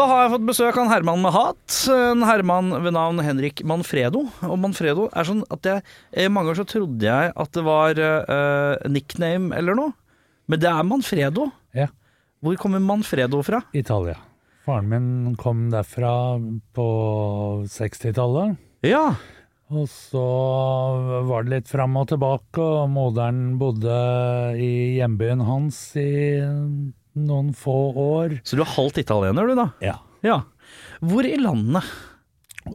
Da har jeg fått besøk av en Herman med hat. En Herman ved navn Henrik Manfredo. Og Manfredo er sånn at jeg I mange ganger så trodde jeg at det var uh, nickname eller noe. Men det er Manfredo. Ja. Hvor kommer Manfredo fra? Italia. Faren min kom derfra på 60-tallet. Ja. Og så var det litt fram og tilbake, og moderen bodde i hjembyen hans i noen få år. Så du er halvt italiener, du, da? Ja. Ja. Hvor i landet?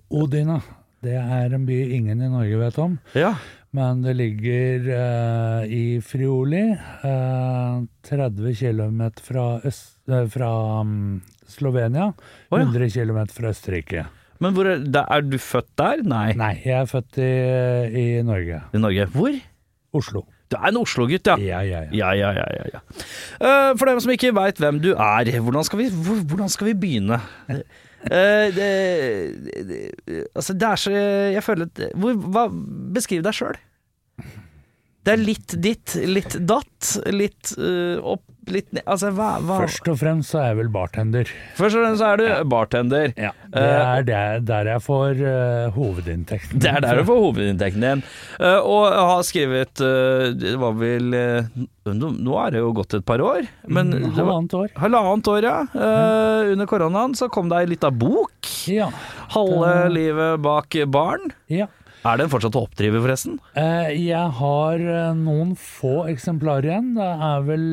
Odina. Det er en by ingen i Norge vet om, Ja. men det ligger eh, i Friuli, eh, 30 km fra, øst, eh, fra um, Slovenia, Oh, ja. 100 km fra Østerrike. Men hvor er, er du født der? Nei. Nei, jeg er født i, i Norge. I Norge. Hvor? Oslo. Du er en Oslo-gutt, ja. Ja, ja, ja. Ja, ja, ja, ja, ja. Eh, for dem som ikke veit hvem du er, hvordan skal vi, hvordan skal vi begynne? Eh, det, det, altså, det er så Jeg føler hvor, hva, Beskriv deg sjøl. Det er litt ditt, litt datt, litt uh, opp, litt ned Altså, hva, hva Først og fremst så er jeg vel bartender. Først og fremst så er du bartender. Det er der, der jeg får uh, hovedinntekten. Det er der du får hovedinntekten din. Uh, og jeg har skrevet eh, Det var vel eh, nå er det jo gått et par år, men Mm, Halvannet år. Halvannet år, ja. Mm. under koronaen så kom det ei lita bok. Ja. Halve livet bak barn. ja. Er den fortsatt å oppdrive, forresten? Eh, jeg har eh, noen få eksemplarer igjen. Det er vel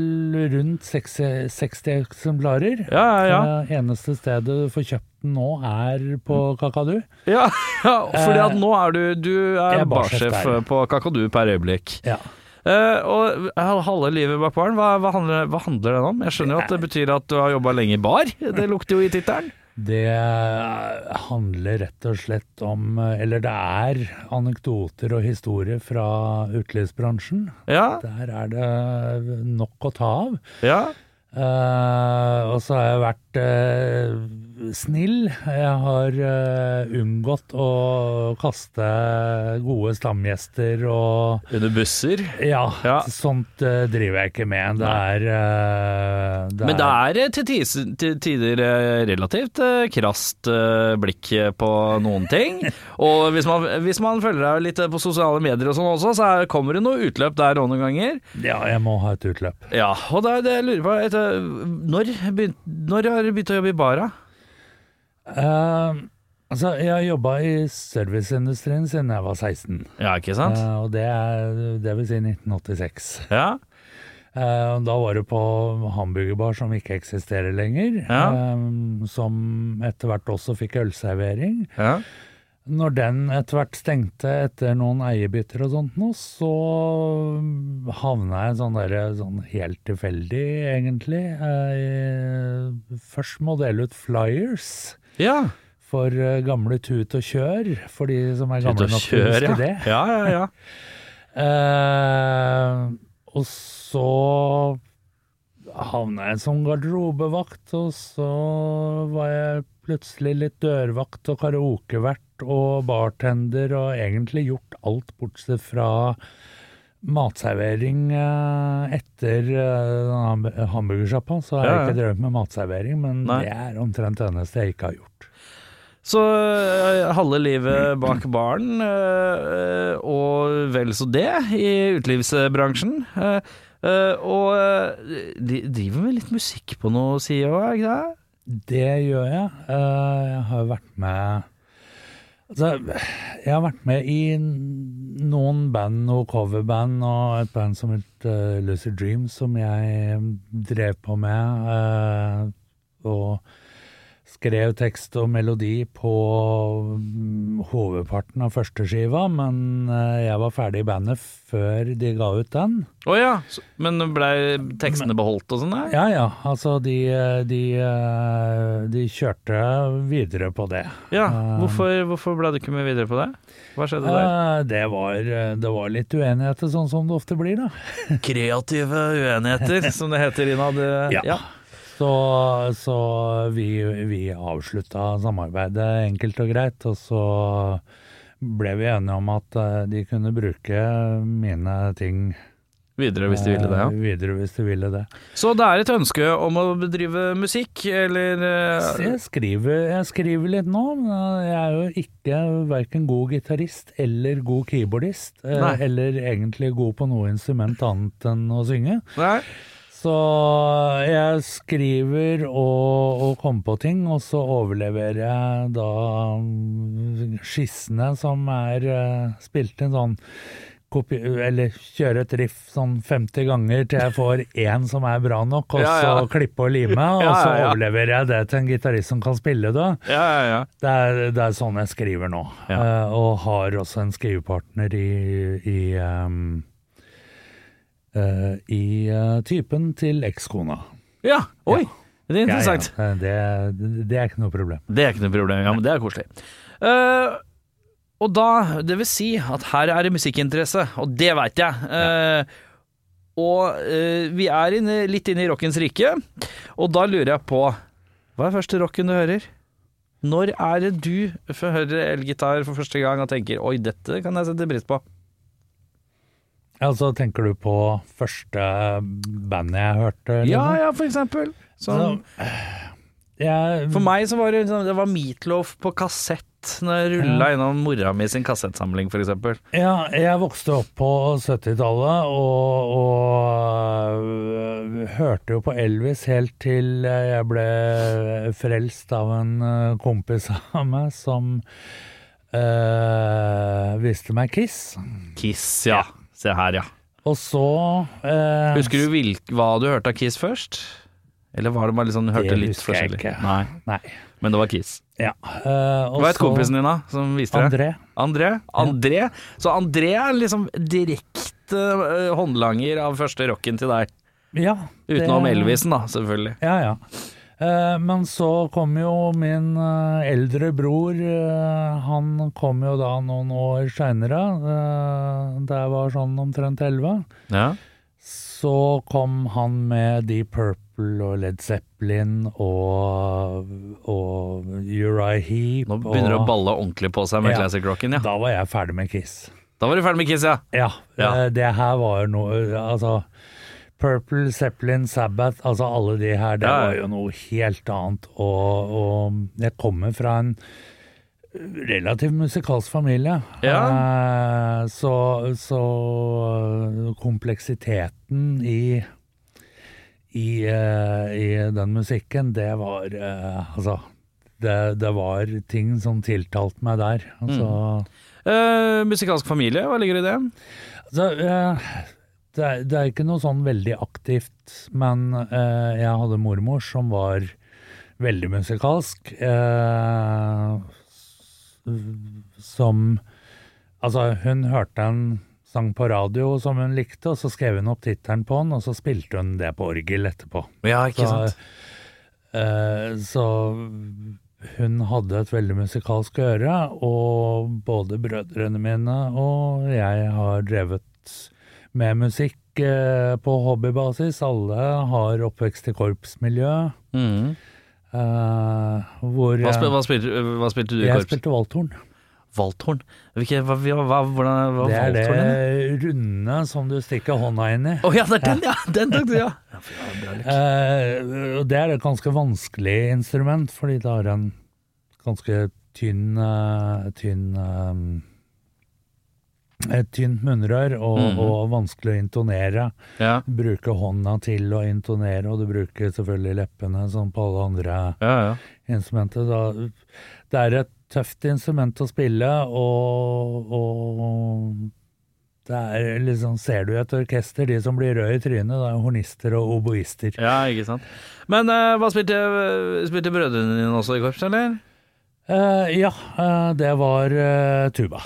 rundt 60, 60 eksemplarer. Ja, ja, ja. Det eneste stedet du får kjøpt den nå, er på Kakadu. ja, ja fordi at nå er du Du er er barsjef på Kakadu per øyeblikk. Ja. Uh, og halve livet bak barn, hva, hva, handler, hva handler den om? Jeg skjønner jo at det betyr at du har jobba lenge i bar. Det lukter jo i tittelen. Det handler rett og slett om Eller det er anekdoter og historier fra utelivsbransjen. Ja, Der er det nok å ta av. ja. Uh, og så har jeg vært eh, snill. Jeg har uh, unngått å kaste gode stamgjester og Under busser. Ja, Ja. sånt uh, driver jeg ikke med. Det er, uh, det Men det er til tider, til tider relativt krast blikk på noen ting. Og hvis man, hvis man følger deg litt på sosiale medier og sånn også, så er, kommer det noe utløp der òg noen ganger. Ja, jeg må ha et utløp. Ja, og det er det jeg lurer på etter, når, begynt, når har du begynt å jobbe i bara? Eh, altså, jeg har jobba i serviceindustrien siden jeg var 16. Ja, ikke sant? Uh, og det, er, det vil si 1986. Ja. Uh, Da var det på hamburgerbar som ikke eksisterer lenger, Ja. Uh, som etter hvert også fikk ølservering. ja. Når den etter hvert stengte etter noen eierbytter og sånt nå, så havna jeg sånn derre sånn helt tilfeldig, egentlig. Eh, Først må dele ut flyers Ja. for uh, gamle Tut og Kjør, for de som er gamle nok til å huske det. Ja, ja, ja. uh, og så havna jeg som garderobevakt, og så var jeg plutselig litt dørvakt og karaokevert og bartender, og egentlig gjort alt bortsett fra matservering eh, etter eh, hamburgersjappa. Så har Ja, jeg ikke drevet med matservering, men Nei. det er omtrent det eneste jeg ikke har gjort. Så øh, halve livet bak baren, og vel så det, i utelivsbransjen. Og de driver med litt musikk på noe sier òg, ikke det? Det gjør jeg. Eh, Jeg har vært med Altså, jeg har vært med i noen band, noen coverband, og et band som het uh, Lucid Dreams, som jeg drev på med. Uh, og skrev tekst og melodi på mm, hovedparten av første skiva, men eh, jeg var ferdig i bandet før de ga ut den. Å ja, men blei tekstene beholdt og sånn? Ja ja, altså de, eh, de, eh, de kjørte videre på det. Ja, hvorfor, hvorfor ble du ikke med videre på det? Hva skjedde der? Det var, det var litt uenigheter, sånn som det ofte blir, da. Kreative uenigheter, som det heter innad. Ja. Ja. Så, så vi, vi avslutta samarbeidet enkelt og greit, og så ble vi enige om at eh, de kunne bruke mine ting Videre hvis de ville det, ja. eh, videre hvis de ville det. Så det er et ønske om å bedrive musikk, eller eh, Jeg skriver, jeg skriver litt nå. men Jeg er jo ikke verken god gitarist eller god keyboardist. eh, Nei. Eller egentlig god på noe instrument annet enn å synge. Nei? Så jeg skriver og, og kommer på ting, og så overleverer jeg da mm, skissene som er eh, spilt inn sånn Eller kjøre et riff sånn 50 ganger til jeg får én som er bra nok, og Ja, ja. så klippe og lime, og Ja, så overleverer jeg det til en gitarist som kan spille det. Ja, ja, ja. Det er, det er sånn jeg skriver nå. Eh, og har også en skrivepartner i, i ehm, eh, i eh, typen til ekskona. Ja, oi! Det er interessant. Ja, ja, det, det er ikke noe problem. Det er ikke noe problem. Ja, men det er koselig. Uh, og da, det vil si at her er det musikkinteresse, og det veit jeg. Eh, og uh, vi er inne, litt inne i rockens rike, og da lurer jeg på Hva er første rocken du hører? Når er det du hører høre elgitar for første gang og tenker 'oi, dette kan jeg sette pris på'? Altså, tenker du på første bandet jeg hørte? Liksom? Ja, ja, for eksempel. Sånn, Så, jeg, for meg så var det, sånn- det var Meatloaf på kassett når jeg rulla innom mora mi sin kassettsamling, eksempel. Ja, jeg vokste opp på 70-tallet og, og øh, hørte jo på Elvis helt til jeg ble frelst av en øh, kompis av meg som øh, viste meg Kiss. Kiss, ja. Se her, ja. Og så eh, Husker du hvilk, hva du hørte av Kiss først? Eller var det bare liksom, du hørte Det litt husker jeg forskjellig? ikke. Nei, Nei. men det var Kiss. Ja. og Hva het kompisen din da, som viste det? André. André? Ja. Så André er liksom direkte uh, håndlanger av første rocken til deg. Ja. Utenom Elvisen, da, selvfølgelig. Ja, ja. Eh, men så kom jo min eh, eldre bror, eh, han kom jo da noen år seinere, det da jeg var sånn omtrent elleve. Ja. Så kom han med Deep Purple og Led Zeppelin og, og Uri Heap. Nå begynner det å balle ordentlig på seg med Ja. classic rocken, ja. Da var jeg ferdig med Kiss. Da var du ferdig med Kiss, ja. Ja, Ja. det her var noe Altså, Purple, Zeppelin, Sabbath, altså alle de her, det Ja, ja. var jo noe helt annet. Og, og jeg kommer fra en relativt musikalsk familie. Eh, så, så kompleksiteten i i, eh, i den musikken, det var eh, Altså, det, det var ting som tiltalte meg der. Altså Eh, musikalsk familie, hva ligger i det? Altså, eh, det, er, det er ikke noe sånn veldig aktivt, men eh, jeg hadde mormor som var veldig musikalsk. Eh, som Altså, hun hørte en sang på radio som hun likte, og så skrev hun opp tittelen på den, og så spilte hun det på orgel etterpå. Ja, ikke Så, sant? eh, så hun hadde et veldig musikalsk øre, og både brødrene mine og jeg har drevet med musikk eh, på hobbybasis. Alle har oppvekst i korpsmiljø. Mm. eh, hvor Hva, spil, hva, spilte, hva spilte du i jeg korps? spilte valthorn. Valthorn? Hvilke, hva, hva, hva, hvordan hva, Det er det valthorn? igjen? runde som du stikker hånda inn i. Å ja, det er den, ja! Den tok du, ja. Eh, det er et ganske vanskelig instrument, fordi det har en ganske tynn eh, tynn eh, Et tynt munnrør og, Mhm. og vanskelig å intonere. ja. Du bruker hånda til å intonere, og du bruker selvfølgelig leppene som på alle andre Ja, ja. instrumenter. Da, det er et tøft instrument å spille, og, og det er liksom, Ser du et orkester, de som blir røde i trynet, det er hornister og oboister. Ja, ikke sant. Men uh, hva spilte, spilte brødrene dine også i korps, eller? Uh, ja, uh, det var tuba.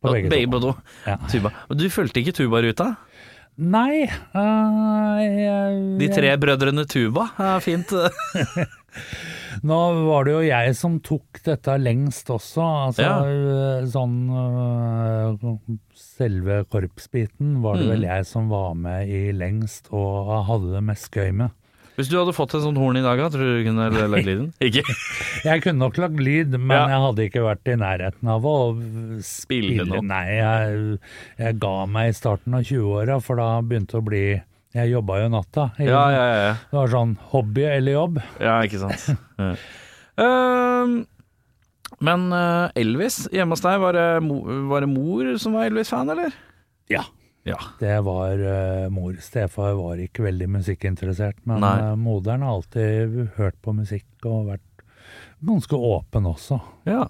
På begge, Begge to. Ja. Tuba. Du fulgte ikke tubaruta? Nei uh, jeg, De tre brødrene Tuba er fint. Nå var det jo jeg som tok dette lengst også. Altså Ja. eh, sånn eh, Selve korpsbiten var det Mm. vel jeg som var med i lengst og hadde det mest gøy med. Hvis du hadde fått en sånn horn i dag, tror du du kunne lagd lyden? Ikke? Jeg kunne nok lagd lyd, men Ja. jeg hadde ikke vært i nærheten av å Spille noe. Nei, jeg, jeg ga meg i starten av 20-åra, for da begynte det å bli Jeg jobba jo natta. Ja, ja, ja. Det var sånn hobby eller jobb. Ja, ikke sant. Ja. Ehm, men eh, Elvis, hjemme hos deg, var det, mo var det mor som var Elvis-fan, eller? Ja. Ja. Det var uh, mor. Stefar var ikke veldig musikkinteressert, men Nei. eh, moderen har alltid hørt på musikk og vært ganske åpen også. Ja.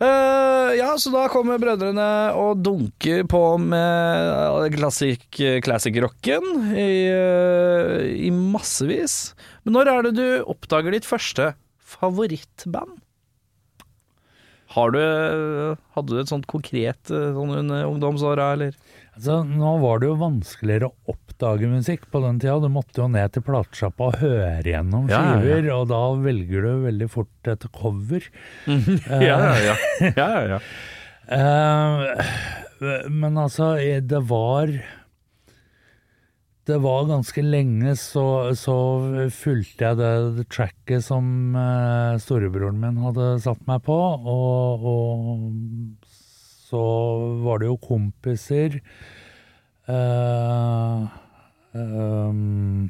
Uh, ja, så da kommer brødrene og dunker på med classic, classic-rocken i, uh, i massevis. Men når er det du oppdager ditt første favorittband? Har du, hadde du et sånt konkret eh, sånn under ungdomsåra, eller? Altså, nå var det jo vanskeligere å oppdage musikk på den tida. Du måtte jo ned til platesjappa og høre gjennom Ja, ja, ja. skiver, og da velger du veldig fort et cover. Ja, ja, ja. ja, ja. Eh, men altså, eh, det var Det var ganske lenge så, så fulgte jeg det, det tracket som eh, storebroren min hadde satt meg på, og, og så var det jo kompiser eh, ehm,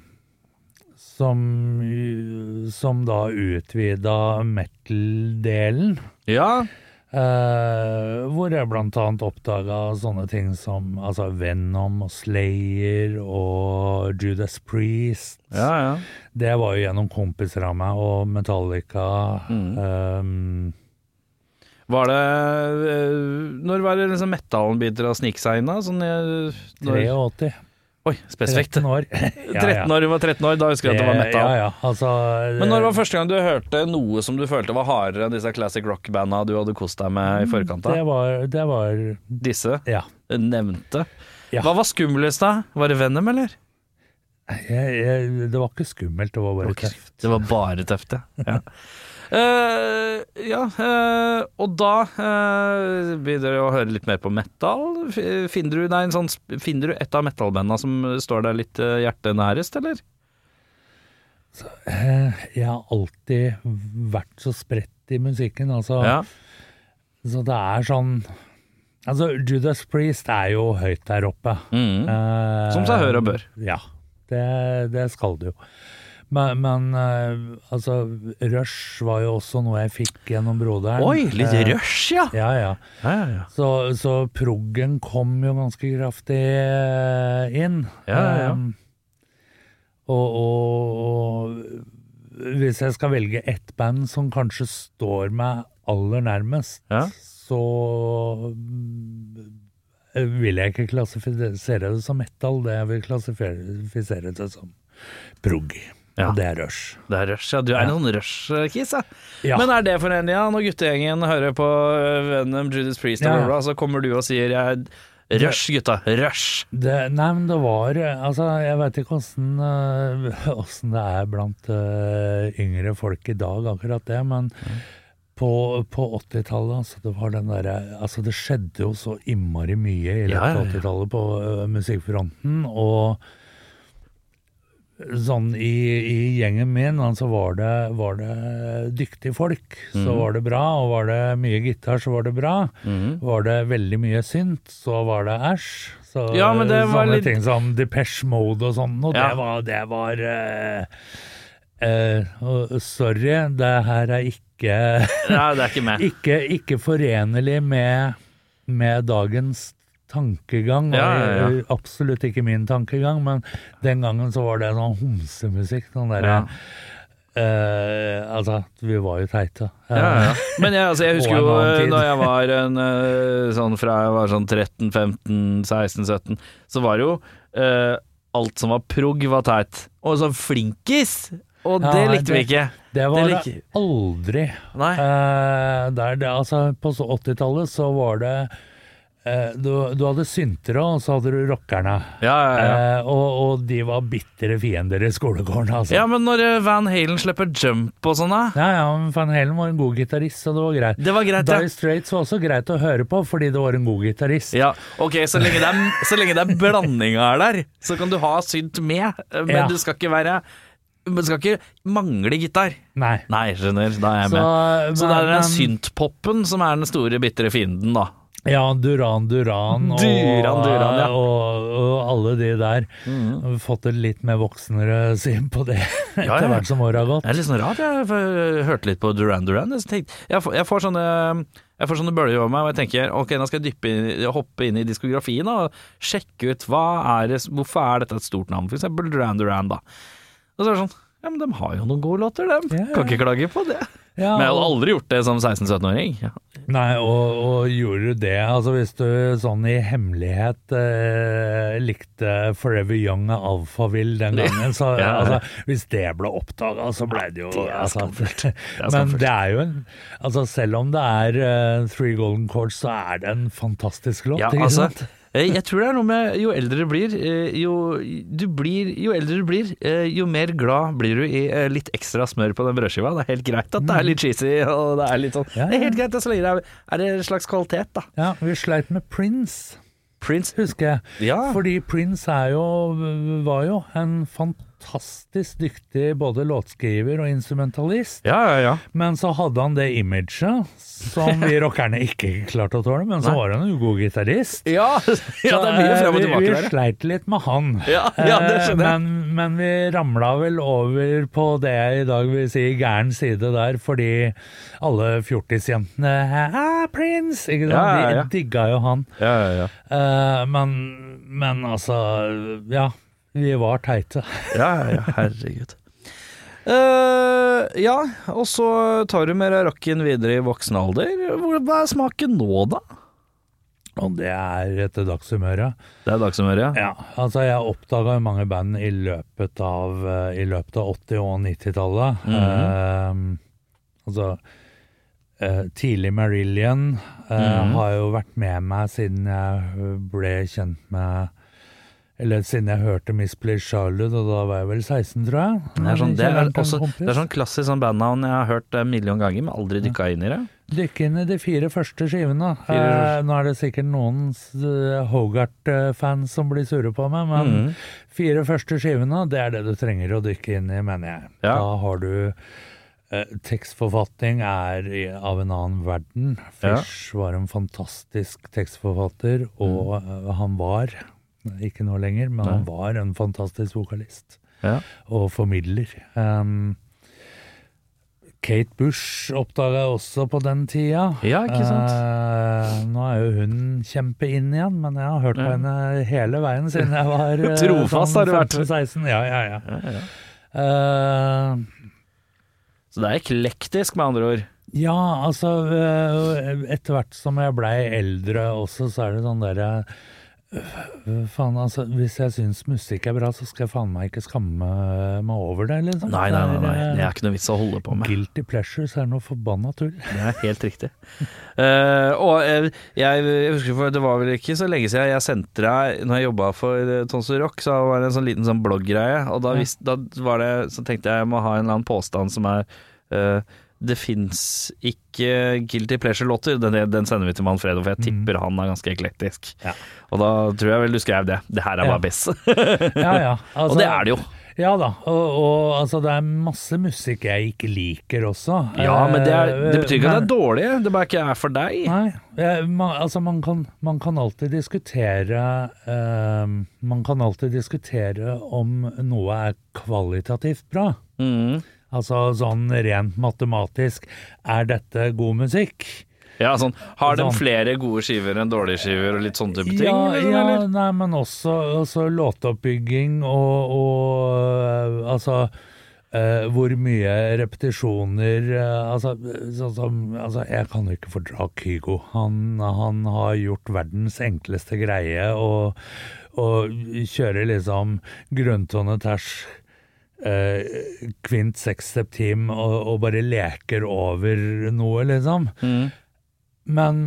som, som da utvida metal-delen. ja. Eh, hvor jeg blant annet oppdaga sånne ting som altså Venom og Slayer og Judas Priest. Ja, ja. Det var jo gjennom kompiser av meg, og Metallica. Mm. Um, Var det eh, Når var det liksom metallen begynte å snike seg inn, da? Sånn, eh, når, 83. oi, spesifikt. 13 år. 13 år, Hun var 13 år, da husker jeg at det var metal. Ja, ja. Altså, Men når var første gang du hørte noe som du følte var hardere enn disse classic rock-banda du hadde kost deg med i forkant det var, det var Disse Ja. nevnte. Ja. Hva var skumlest da? Var det Venom, eller? Jeg, jeg, det var ikke skummelt, det var bare tøft. Det var bare tøft, ja. Eh, ja, uh, og da uh, begynner du å høre litt mer på metal. Finner du, nei, en sånn, finner du et av metal-banda som står deg litt uh, hjertet nærest, eller? Eh, Jeg har alltid vært så spredt i musikken, altså. Ja. Så det er sånn Altså, Judas Priest er jo høyt der oppe. Mm. Som seg hør og bør. Ja, det, det skal det jo. Men, men uh, altså, Rush var jo også noe jeg fikk gjennom broderen. Oi, litt uh, rush, ja. Ja, ja. ja, ja, ja. Så, så proggen kom jo ganske kraftig uh, inn. Ja, ja. Um, og, og, og hvis jeg skal velge ett band som kanskje står meg aller nærmest, så vil jeg ikke klassifisere det som metal. Det jeg vil klassifisere det som prog. Ja. Og det er rush. Det er rush, ja. Du er en sånn rush-kiss, ja. Ja. Men er det for en, ja, når guttegjengen hører på uh, Venom, Judas Priest og Ja. bla, så kommer du og sier jeg, rush, gutta, rush. Det, nei, men det var Altså, jeg veit ikke åssen eh, det er blant eh, yngre folk i dag, akkurat det, men på, på 80-tallet, altså, det var den derre Altså, det skjedde jo så innmari mye i løpet Ja, ja, av ja. 80-tallet på eh, musikkfronten, og Sånn i, i gjengen min, altså var det, var det dyktige folk, så Mhm. var det bra. Og var det mye gitar, så var det bra. Var det veldig mye synt, så var det æsj. Så Ja, men det var sånne litt- ting som Depeche Mode og sånn, og Ja. det var, det var uh, uh, Sorry, det her er ikke Nei, det er ikke meg. ikke, ikke forenlig med, med dagens tankegang. Ja, ja, ja. Absolutt ikke min tankegang, men den gangen så var det sånn homsemusikk. Sånn derre. Eh, altså, vi var jo teite. Men jeg, altså, jeg husker jo eh, da jeg var en, eh, sånn fra jeg var sånn 13, 15, 16, 17, så var det jo eh, alt som var prog var teit. Og sånn flinkis! Og det likte vi ikke. Det var det liker- aldri. Nei. Eh, der det, altså, på 80-tallet så var det du, du hadde syntere, og så hadde du rockerne. Ja, ja, ja. Eh, og, og de var bitre fiender i skolegården, altså. Ja, men når eh, Van Halen slipper Jump og sånn, da Ja, ja, men Van Halen var en god gitarist, så det var greit. Det var greit, ja. Straits var også greit å høre på, fordi det var en god gitarist. Ja, ok, så lenge det er, så lenge det er blandinga er der, så kan du ha synt med, eh, men Ja. du skal ikke være Men skal ikke mangle gitar. Nei. Nei, skjønner, da er jeg Så, med. Så det er den men- syntpopen som er den store, bitre fienden, da. Ja, Duran Duran og, Duran Duran, ja. og, og alle de der. Mm. fått et litt mer voksnere syn på det etter Ja, ja. hvert som året har gått. Det er litt sånn rart, jeg f- hørte litt på Duran Duran. Jeg, tenkte, jeg, får, jeg, får sånne, jeg får sånne bølger over meg, og jeg tenker ok, nå skal jeg dyppe hoppe inn i diskografien og sjekke ut hva er det, hvorfor er dette et stort navn, for eksempel Duran Duran, da. Og så er det sånn ja, men de har jo noen gode låter, dem. Ja, ja. Kan ikke klage på det. Ja, Men jeg hadde aldri gjort det som 16-17-åring. Ja. Nei, og, og gjorde du det Altså hvis du sånn i hemmelighet eh, likte Forever Young av Alphaville den gangen, så Ja, ja. altså, hvis det ble oppdaga, så ble det jo Det er altså, det er Men det er jo en Altså selv om det er uh, Three Golden Chords, så er det en fantastisk låt. Ja, ikke altså, sant? Eh, jeg tror det er noe med jo eldre du blir, eh, jo, du blir, jo eldre du blir, eh, jo mer glad blir du i litt ekstra smør på den brødskiva. Det er helt greit at det er litt cheesy, og det er litt sånn Det er helt greit så lenge det er, en slags kvalitet, da. Ja, vi sleit med Prince, Prince husker jeg. Ja. Fordi Prince jo, var jo en fantastisk dyktig både låtskriver og instrumentalist. Ja, ja, ja. Men så hadde han det imaget som vi rockerne ikke klarte å tåle. Men så Nei. var han jo god gitarist. Ja, ja, det er mye frem og eh, tilbake vi, vi sleit litt med han. Ja, ja, det Eh, skjønner jeg. Men, men vi ramla vel over på det jeg i dag vil si gæren side der, fordi alle fjortisjentene ah, Prince! Ikke sant? Ja, ja, ja. De digga jo han. Ja, ja, ja. Eh, men, men altså Ja, vi var teite. Ja, ja, ja, herregud. Uh, ja, og så tar du med rakken videre i voksen alder. Hva er smaken nå, da? Og det er etter dagshumøret. Det er dagshumøret, ja. Ja, altså jeg oppdaga jo mange band i løpet av, eh, i løpet av 80- og 90-tallet. Mhm. altså uh, tidlig Marillion mm -hmm. har jo vært med meg siden jeg ble kjent med Eller siden jeg hørte Miss Please Charlotte, og da var jeg vel 16, tror jeg. Det er, sånn, det, er også, det er sånn klassisk sånn bandnavn jeg har hørt en million ganger, men aldri dykka inn i det. Dykk inn i de fire første skivene. Eh, nå er det sikkert noen eh, Hogart-fans som blir sure på meg, men mm. fire første skivene, det er det du trenger å dykke inn i, mener jeg. Ja. Da har du eh, Tekstforfatning er i, av en annen verden. Ja. Var en fantastisk tekstforfatter, og eh, han var, ikke nå lenger, men han var en fantastisk vokalist Ja. og formidler. Um, Kate Bush oppdaga jeg også på den tida. Ja, ikke sant? Eh, nå er jo hun kjempe inn igjen, men jeg har hørt på Ja. henne hele veien siden jeg var eh, Trofast har du vært. 15-16. Ja, ja, ja. Ja, ja. Eh, Så det er eklektisk, med andre ord. ja, altså eh, Etter hvert som jeg blei eldre også, så er det sånn derre øh, Faen, altså, hvis jeg syns musikk er bra, så skal jeg faen meg ikke skamme meg over det, liksom. Nei, nei, nei, nei. Det er, ikke noe vits å holde på eh, med. Guilty pleasures er noe forbanna tull. Det er helt riktig. uh, og eh, jeg, jeg husker for det var vel ikke så lenge siden jeg sendte deg Når jeg jobba for uh, Tonsor Rock, så var det en sånn liten sånn blogggreie. Og da, Ja. da var det Så tenkte jeg jeg må ha en eller annen påstand som er eh, det fins ikke Guilty Pleasure-låter. Den, den sender vi til Manfredo, for jeg tipper han er ganske eklektisk. Ja. Og da tror jeg vel du skrev det. Det her er Ja. bare Biss. Ja, ja. Altså, og det er det jo. Ja da, og, og altså, det er masse musikk jeg ikke liker også. Ja, men det, er, det betyr ikke at det er dårlig, det bare ikke er for deg. Nei, eh, man, altså man kan, man kan alltid diskutere uh, Man kan alltid diskutere om noe er kvalitativt bra. Mhm. Altså sånn rent matematisk, er dette god musikk? Ja, sånn, Har de Sånn. flere gode skiver enn dårlige skiver, og litt sånne type ting? Ja, ja nei, men også, også låteoppbygging og, og eh, altså eh, hvor mye repetisjoner eh, altså, sånn som altså, Jeg kan jo ikke fordra Kygo. Han, han har gjort verdens enkleste greie og, og kjører liksom grunntone ters eh, kvint seks septim og, og bare leker over noe, liksom. Men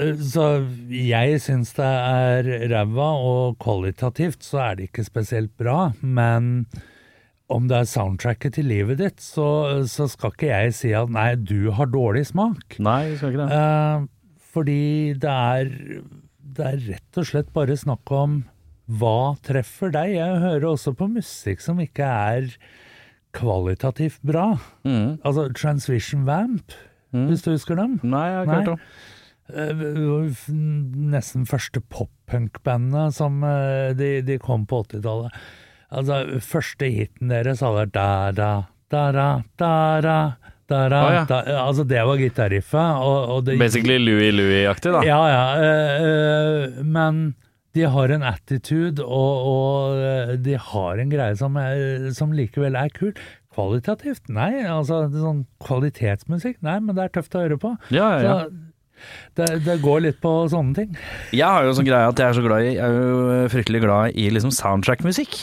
eh, så jeg syns det er ræva, og kvalitativt så er det ikke spesielt bra. Men om det er soundtracket til livet ditt, så, så skal ikke jeg si at nei, du har dårlig smak. Nei, jeg skal ikke det. Eh, fordi det er, det er rett og slett bare snakk om hva treffer deg. Jeg hører også på musikk som ikke er kvalitativt bra. Mm. Altså Transvision Vamp, hvis du husker dem. Nei, jeg har ikke hørt om. Eh, nesten første pop-punk-bandet som eh, de, de kom på 80-tallet. Altså, første hiten deres hadde vært da-da, da-da, da-da, da-da. ah, ja. da. Altså, det var gitarriffet, Basically Louis Louis-aktig, da. Ja, ja. eh, eh, men de har en attitude, og, og eh, de har en greie som, er, som likevel er kul. Kvalitativt? Nei. Altså, sånn kvalitetsmusikk? Nei, men det er tøft å høre på. Ja, ja, ja. Så det, det går litt på sånne ting. Jeg har jo sånn greie at jeg er så glad i Jeg er jo fryktelig glad i liksom soundtrack-musikk,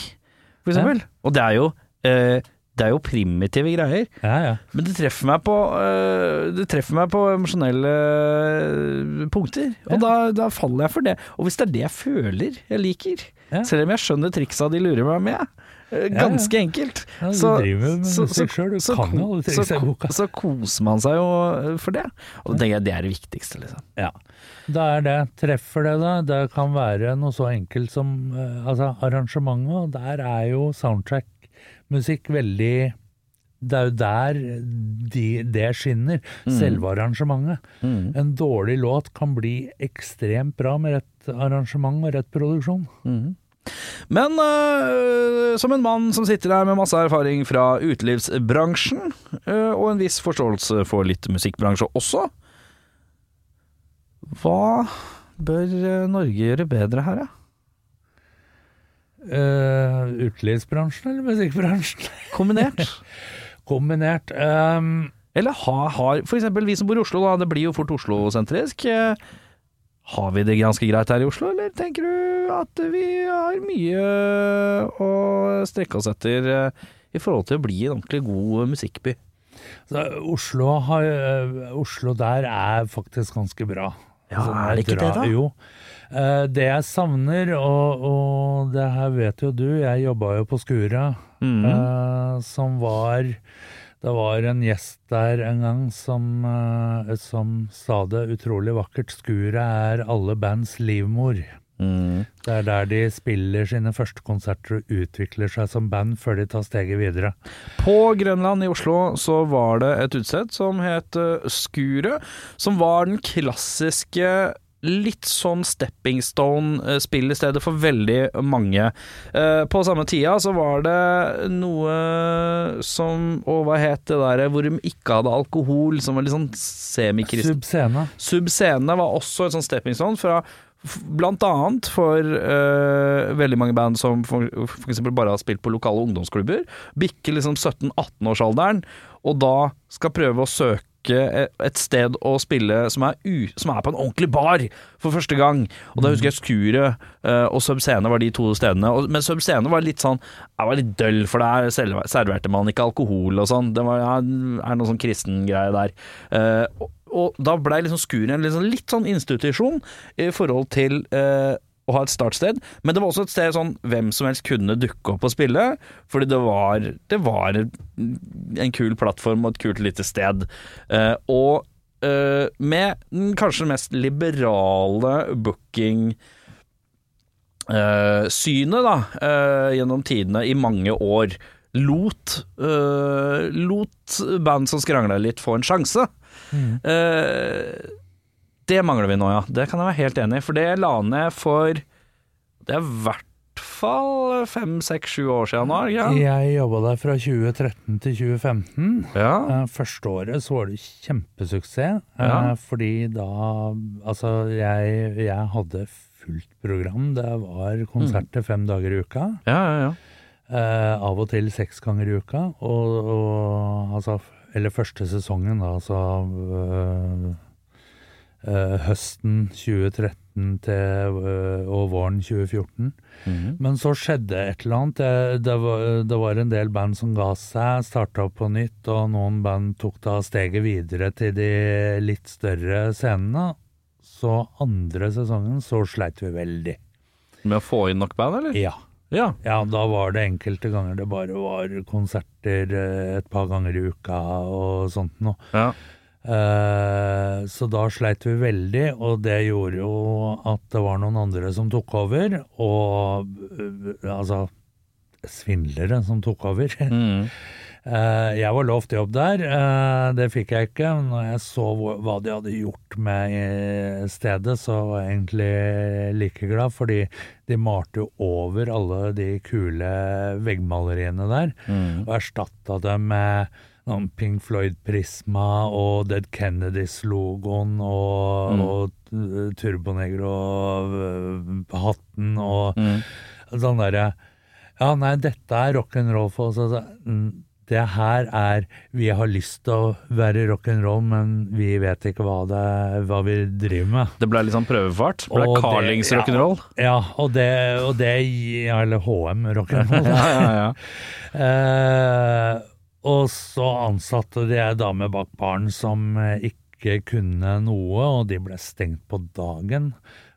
for eksempel. Og det er jo eh, Det er jo primitive greier. Ja, ja. Men det treffer meg på eh, Det treffer meg på emosjonelle eh, punkter. Og da, da faller jeg for det. Og hvis det er det jeg føler jeg liker, Ja. selv om jeg skjønner triksa de lurer meg med, eh, Ja, ja. ganske enkelt Ja, du så- driver med så- musikk så- du så kan jo alle så triksa i boka. Så koser man seg jo for det. Og det det er det viktigste, liksom. Ja. Da er det. Treffer det da? Det kan være noe så enkelt som altså, arrangementet, der er jo soundtrack-musikk veldig det er jo der de, det skinner, selve arrangementet. En dårlig låt kan bli ekstremt bra med rett arrangement og rett produksjon. Men øh, som en mann som sitter her med masse erfaring fra utelivsbransjen, øh, og en viss forståelse for litt musikkbransje også, hva bør øh, Norge gjøre bedre her, da? Uh, utelivsbransjen eller musikkbransjen? Kombinert? Kombinert. Um, Eller har, har eksempel vi som bor i Oslo, da, det blir jo fort Oslo-sentrisk. eh, Har vi det ganske greit her i Oslo, eller tenker du at vi har mye å strekke oss etter eh, i forhold til å bli en ordentlig god musikkby? så Oslo, har, eh, Oslo der er faktisk ganske bra. Ja, Altså, er det ikke det, da? Jo. Eh, det jeg savner, og, og det her vet jo du, jeg jobba jo på Skura, mm eh, som var Det var en gjest der en gang som, eh, som sa det utrolig vakkert. Skuret er alle bands livmor. Mm. Det er der de spiller sine første konserter og utvikler seg som band før de tar steget videre. På Grønland i Oslo så var det et utsett som het Skuret, som var den klassiske Litt sånn stepping stone-spill i stedet for veldig mange. Eh, på samme tida så var det noe som Å, hva het det der hvor de ikke hadde alkohol, som var litt sånn semikristent Subscene. Subscene var også et sånt stepping stone fra Blant annet for uh, veldig mange band som for, for eksempel bare har spilt på lokale ungdomsklubber. Bikker liksom 17-18-årsalderen, og da skal prøve å søke e- et sted å spille som er, u, som er på en ordentlig bar for første gang. Og da husker jeg Skuret uh, og Subscene var de to stedene. Og, men Subscene var litt sånn Jeg var litt døll, for der serverte man ikke alkohol og sånn. Det var, ja, er noe sånn kristen greie der. Uh, og, og da blei liksom Skuret en sånn, litt sånn institusjon i forhold til eh, å ha et startsted, men det var også et sted sånn hvem som helst kunne dukke opp og spille, fordi det var, det var en kul plattform og et kult lite sted. Uh, og uh, med den kanskje mest liberale booking uh, synet da, gjennom tidene i mange år lot, lot band som skrangla litt få en sjanse. Eh, det mangler vi nå, ja. Det kan jeg være helt enig i. For det la ned for Det er i hvert fall fem, seks, sju år siden nå. Ja. Jeg jobba der fra 2013 til 2015. Ja. Eh, Første året så var det kjempesuksess, eh, Ja. fordi da Altså, jeg, jeg hadde fullt program. Det var konserter fem dager i uka. Ja, ja, ja. Eh, av og til seks ganger i uka. Og, og altså Eller første sesongen, da, altså øh, øh, høsten 2013 til, øh, og våren 2014. Mhm. Men så skjedde et eller annet. Det, det, var, det var en del band som ga seg, starta på nytt, og noen band tok da steget videre til de litt større scenene. Så andre sesongen så sleit vi veldig. Med å få inn nok band, eller? Ja. Ja. Ja, da var det enkelte ganger det bare var konserter eh, et par ganger i uka og sånt noe. ja. Eh, så da sleit vi veldig, og det gjorde jo at det var noen andre som tok over, og eh, altså svindlere som tok over. Mm. Eh, jeg var lovt jobb der, det fikk jeg ikke. Men Når jeg så hva de hadde gjort med stedet, så var jeg egentlig like glad, fordi de malte jo over alle de kule veggmaleriene der, mm. og erstatta dem med noen Pink Floyd-prisma og Dead Kennedys-logoen og, Mm. og uh, Turbonegro og uh, hatten og mm. sånn derre Ja, nei, dette er rock'n'roll for oss. Altså, mm, det her er Vi har lyst til å være rock'n'roll, men vi vet ikke hva, det, hva vi driver med. Det ble litt sånn prøvefart? Ble Og det- Carlings ja. rock'n'roll? Ja, og det, og det Eller HM rock'n'roll. Ja, ja, ja. Eh, og så ansatte de ei dame bak baren som eh, ikke kunne noe, og de ble stengt på dagen.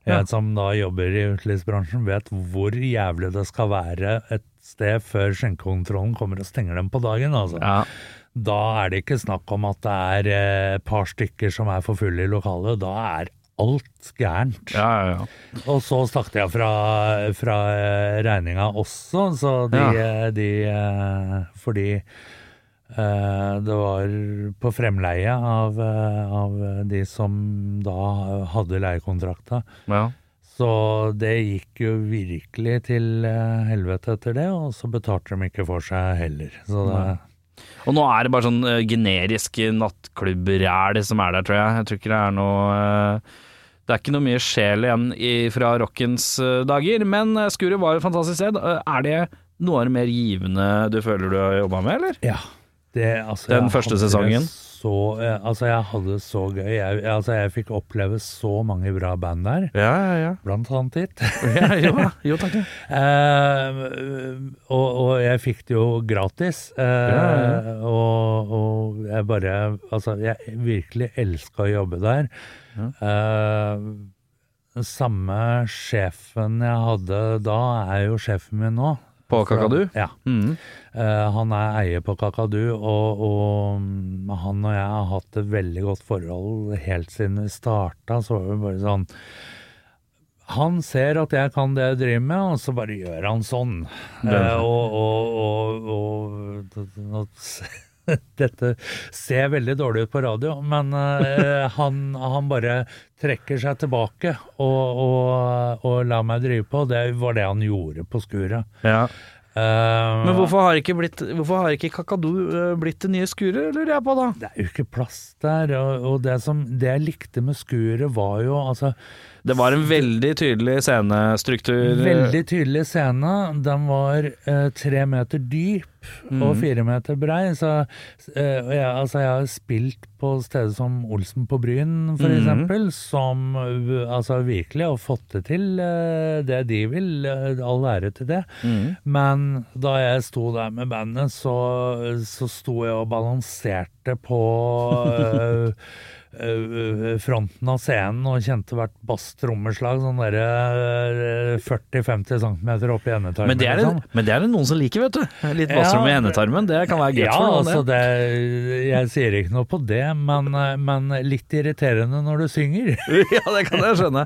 Jeg som da jobber i utelivsbransjen, vet hvor jævlig det skal være et sted før skjenkekontrollen kommer og stenger dem på dagen. Altså. ja. Da er det ikke snakk om at det er eh, et par stykker som er for fulle i lokalet. Da er alt gærent. Ja, ja, ja. Og så stakk jeg fra, fra eh, regninga også, så de, de Fordi det var på fremleie av, eh, av de som da hadde leiekontrakta. ja. Så det gikk jo virkelig til eh, helvete etter det, og så betalte de ikke for seg heller. Så det. Og nå er det bare sånn uh, generisk nattklubbræl som er der, tror jeg. Jeg tror ikke det er noe eh, Det er ikke noe mye sjel igjen i, fra rockens eh, dager. Men uh, Skuret var et fantastisk sted. Eh, er det noe av det mer givende du føler du har jobba med, eller? Ja. Det, altså, Den første sesongen? Så, altså, jeg hadde det så gøy. Jeg, altså, jeg fikk oppleve så mange bra band der, Ja, ja, ja. blant annet ditt. ja jo, jo, takk. ja. Eh, og, og jeg fikk det jo gratis. Uh, Ja, Og, og jeg bare Altså, jeg virkelig elska å jobbe der. Eh, samme sjefen jeg hadde da, er jo sjefen min nå. På Kakadu? Ja. Mm. Eh, han er eier på Kakadu, og, og mm, han og jeg har hatt et veldig godt forhold helt siden vi starta. Så var det bare sånn Han ser at jeg kan det jeg driver med, og så bare gjør han sånn. Eh, og og, og, og dette ser veldig dårlig ut på radio, men uh, han, han bare trekker seg tilbake og, og, og lar meg drive på. Det var det han gjorde på skuret. ja. Uh, Men hvorfor har ikke, blitt, hvorfor har ikke Kakadu eh, blitt det nye skuret, lurer jeg på da? Det er jo ikke plass der, og, og det, som, det jeg likte med skuret var jo altså Det var en veldig tydelig scenestruktur. Veldig tydelig scene. Den var eh, tre meter dyp og fire meter brei. Så eh, jeg, altså, jeg har spilt på steder som Olsen på Bryn, for mm. eksempel, som eh, altså, virkelig har fått det til eh, det de vil. eh, All ære til det. Mm. Men da jeg sto der med bandet, så, så sto jeg og balanserte på fronten av scenen og kjente hvert bass-trommeslag sånn derre øh, 40-50 cm opp i endetarmen. Men det, er det, liksom. men det er det noen som liker, vet du. Litt bassrom i endetarmen, det kan være greit Ja, for noen. altså det. jeg sier ikke noe på det, men, øh, men litt irriterende når du synger. ja, det kan jeg skjønne.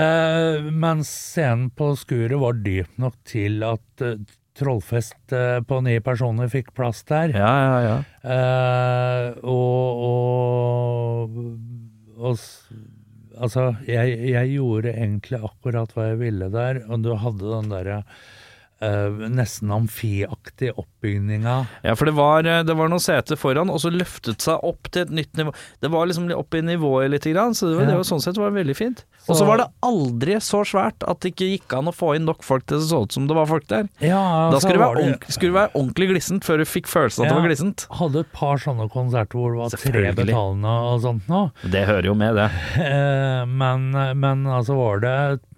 Eh, men scenen på skuret var dyp nok til at eh, Trollfest eh, på ni personer fikk plass der. Ja, ja, ja. Eh, og, og, og Altså, jeg, jeg gjorde egentlig akkurat hva jeg ville der, og du hadde den derre Uh, nesten amfiaktig oppbygninga. Ja, for det var, eh, det var noen seter foran, og så løftet seg opp til et nytt nivå. Det var liksom opp i nivået litt, grann, så det var, Ja. det var sånn sett var det veldig fint. Og så var det aldri så svært at det ikke gikk an å få inn nok folk til det så ut som det var folk der. Ja, Da skulle det være, ordentlig, skulle være ordentlig glissent før du fikk følelsen av at det var glissent. Hadde et par sånne konserter hvor det var tre betalende og sånt nå. Det hører jo med, det. Eh, Men, men altså var det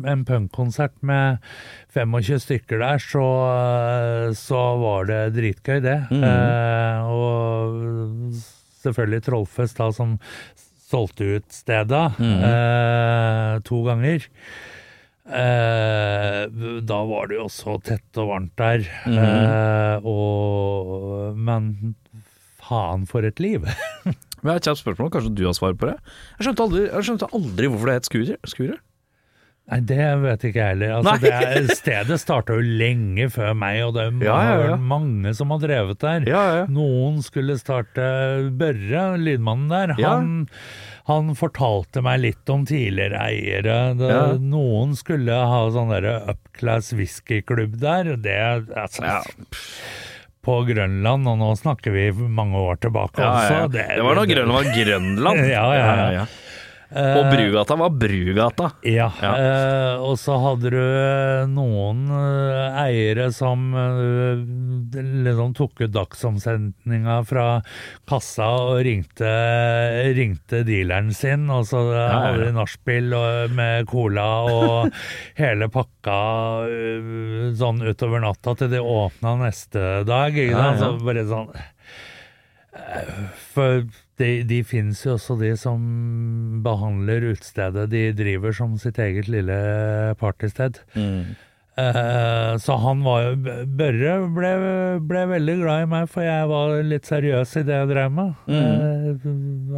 en punkkonsert med 25 stykker der, så, så var det dritgøy, det. Mm. Eh, og selvfølgelig Trollfest, da, som solgte ut stedet Mhm. eh, to ganger. Eh, da var det jo så tett og varmt der. Mhm. eh, og, men faen for et liv! Men et kjapt spørsmål, kanskje du har svar på det? Jeg skjønte aldri, jeg skjønte aldri hvorfor det het skurer. Skuret? Nei, det vet ikke jeg heller. Altså, det er, stedet starta jo lenge før meg, og det er Ja, ja, ja. mange som har drevet der. Noen skulle starte Børre, lydmannen der. Han, han fortalte meg litt om tidligere eiere. Det. Noen skulle ha sånn derre upclass whiskyklubb der. Det altså. På Grønland, og nå snakker vi mange år tilbake også. ja. Det var da Grønland var Grønland. Ja, ja, ja. Og Brugata var Brugata. Ja, Ja. eh, og så hadde du eh, noen eh, eiere som eh, liksom tok ut dagsomsetninga fra kassa og ringte, ringte dealeren sin, og så eh, hadde de nachspiel med cola og hele pakka eh, sånn utover natta til de åpna neste dag. Ikke Ja, sant? Så bare sånn eh, For de, de finnes jo også de som behandler utestedet de driver som sitt eget lille partysted. Mm. Eh, så han var jo Børre ble, ble veldig glad i meg, for jeg var litt seriøs i det jeg drev med. Mm.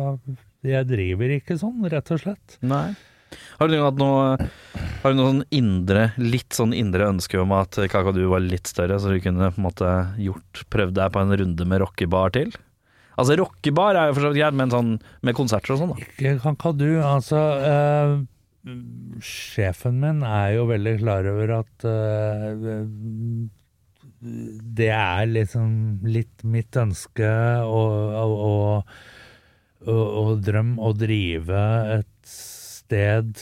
Eh, jeg driver ikke sånn, rett og slett. Nei. Har du hatt noe Har du noe sånn indre, litt sånn indre ønske om at Kakadu var litt større, så du kunne på en måte gjort prøvd deg på en runde med rockebar til? Altså rockebar er jo for så vidt greit, men sånn med konserter og sånn, da. Ikke kan ikke du, altså eh, Sjefen min er jo veldig klar over at eh, det er liksom litt mitt ønske og, og, og, og drøm å drive et sted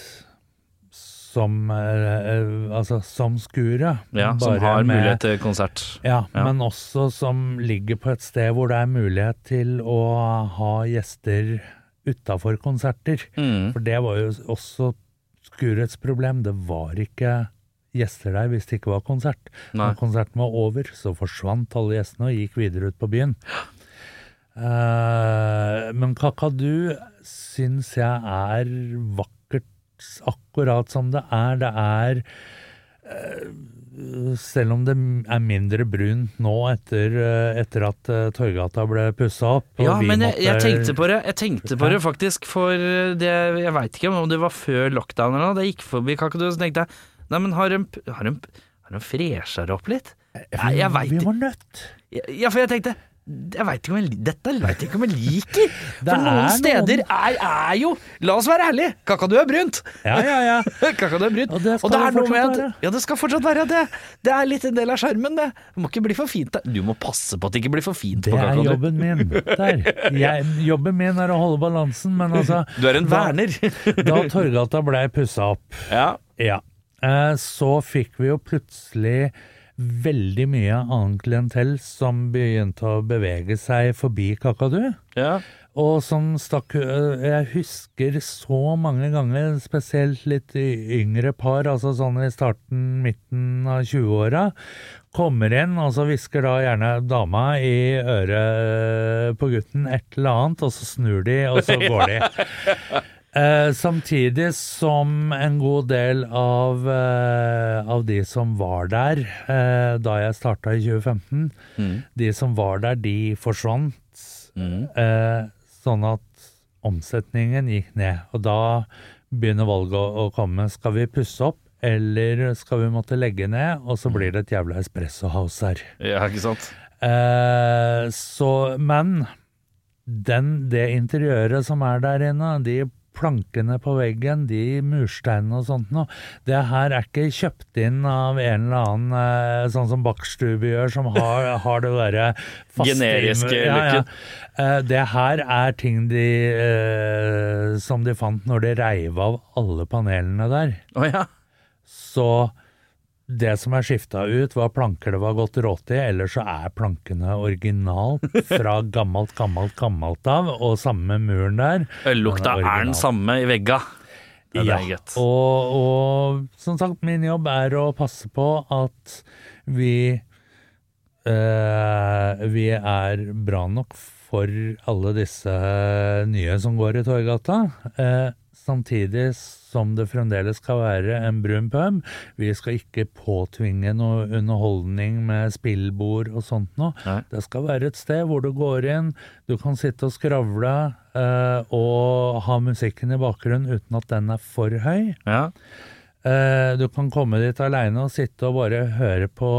som eh, Altså som Skuret. Ja, som har med- mulighet til konsert. ja, Ja. men også som ligger på et sted hvor det er mulighet til å ha gjester utafor konserter. Mm. For det var jo også Skurets problem. Det var ikke gjester der hvis det ikke var konsert. Når konserten var over, så forsvant alle gjestene og gikk videre ut på byen. Uh, men Kakadu syns jeg er vakkert akkurat som det er. Det er eh, selv om det er mindre brunt nå etter, eh, etter at eh, Torgata ble pussa opp. Ja, men jeg, jeg tenkte på det Jeg tenkte på det faktisk for det Jeg veit ikke om det var før lockdown eller noe. Da jeg gikk forbi Kakadu, så tenkte jeg Nei, men har de, har de, har de fresha det opp litt? Nei, jeg veit Vi var nødt. Ja, for jeg tenkte jeg vet ikke om jeg, Dette veit jeg ikke om jeg liker. Det For noen er steder er, er jo La oss være ærlige, kakadu er brunt. Ja, ja, ja. kakadu er brunt. Og det skal det er det noe med at. Ja, det skal fortsatt være det. Det er litt en del av skjermen, det. Det må ikke bli for fint. Du må passe på at det ikke blir for fint Det på er jobben min. Der. Jeg, jobben min er å holde balansen, men altså Du er en verner. Da Torgata blei pussa opp, ja. ja, eh, så fikk vi jo plutselig veldig mye annet klientell som begynte å bevege seg forbi Kakadu. ja. Og som stakk øh, Jeg husker så mange ganger, spesielt litt yngre par, altså sånn i starten, midten av 20-åra, kommer inn, og så hvisker da gjerne dama i øret på gutten et eller annet, og så snur de, og så går de. Eh, samtidig som en god del av, eh, av de som var der eh, da jeg starta i 2015, Mm. de som var der, de forsvant. Mm. Eh, sånn at omsetningen gikk ned. Og da begynner valget å, å komme. Skal vi pusse opp, eller skal vi måtte legge ned? Og så blir det et jævla espresso house her. ja, ikke sant. Eh, så, men den, det interiøret som er der inne, de plankene på veggen, de mursteinene og sånt noe, det her er ikke kjøpt inn av en eller annen, eh, sånn som Bakkstube gjør, som har, har det derre Generiske ja, ja. Eh, Det her er ting de eh, som de fant når de reiv av alle panelene der. Oh, ja. Så det som er skifta ut, var planker det var gått rått i, ellers så er plankene originalt fra gammelt, gammelt, gammelt av, og samme muren der. Øllukta er er den samme i vegga. Ja, det og, og som sagt, min jobb er å passe på at vi eh, vi er bra nok for alle disse nye som går i Torgata. Eh, samtidig som det fremdeles skal være en brun pub. Vi skal ikke påtvinge noe underholdning med spillbord og sånt noe. Nei. Det skal være et sted hvor du går inn, du kan sitte og skravle eh, og ha musikken i bakgrunnen uten at den er for høy. Ja. Eh, du kan komme dit aleine og sitte og bare høre på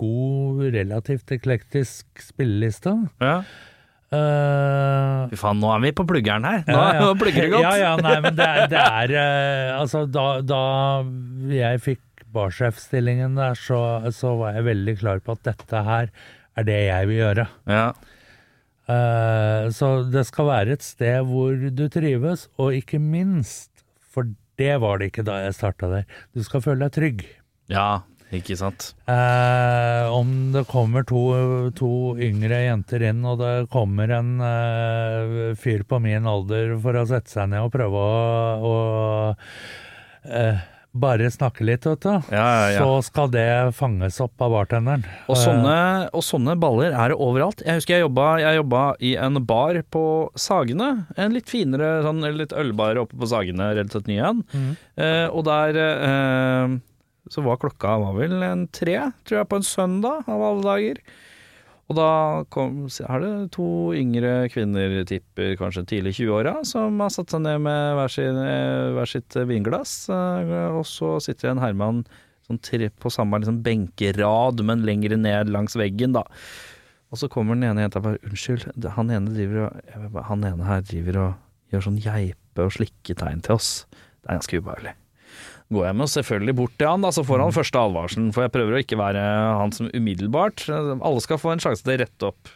god, relativt eklektisk spilleliste. ja. Eh, Fy faen, nå er vi på pluggeren her. Nå, ja, ja. nå plugger det godt. Ja, ja, nei, men det det er uh, Altså, da, da jeg fikk barsjefstillingen der, så, så var jeg veldig klar på at dette her er det jeg vil gjøre. Ja. Uh, så det skal være et sted hvor du trives, og ikke minst, for det var det ikke da jeg starta der, du skal føle deg trygg. ja, ikke sant. Eh, om det kommer to, to yngre jenter inn, og det kommer en eh, fyr på min alder for å sette seg ned og prøve å, å eh, bare snakke litt, vet du, Ja, ja, ja. så skal det fanges opp av bartenderen. Og sånne, og sånne baller er det overalt. Jeg husker jeg jobba, jeg jobba i en bar på Sagene. En litt finere sånn, litt ølbar oppe på Sagene, relativt ny en. Eh, og der eh, så var klokka var vel en tre, tror jeg, på en søndag av alle dager. Og da kom, er det to yngre kvinner, tipper kanskje tidlig i 20-åra, som har satt seg ned med hver, sin, eh, hver sitt vinglass. eh, Og så sitter en herremann sånn på samme liksom benkerad, men lengre ned langs veggen, da. Og så kommer den ene jenta og bare 'unnskyld, han ene, og, han ene her driver og gjør sånn geipe- og slikketegn til oss'. Det er ganske ubehagelig. Går jeg med selvfølgelig bort til han, da, så får han første advarselen, for jeg prøver å ikke være han som umiddelbart. Alle skal få en sjanse til å rette opp.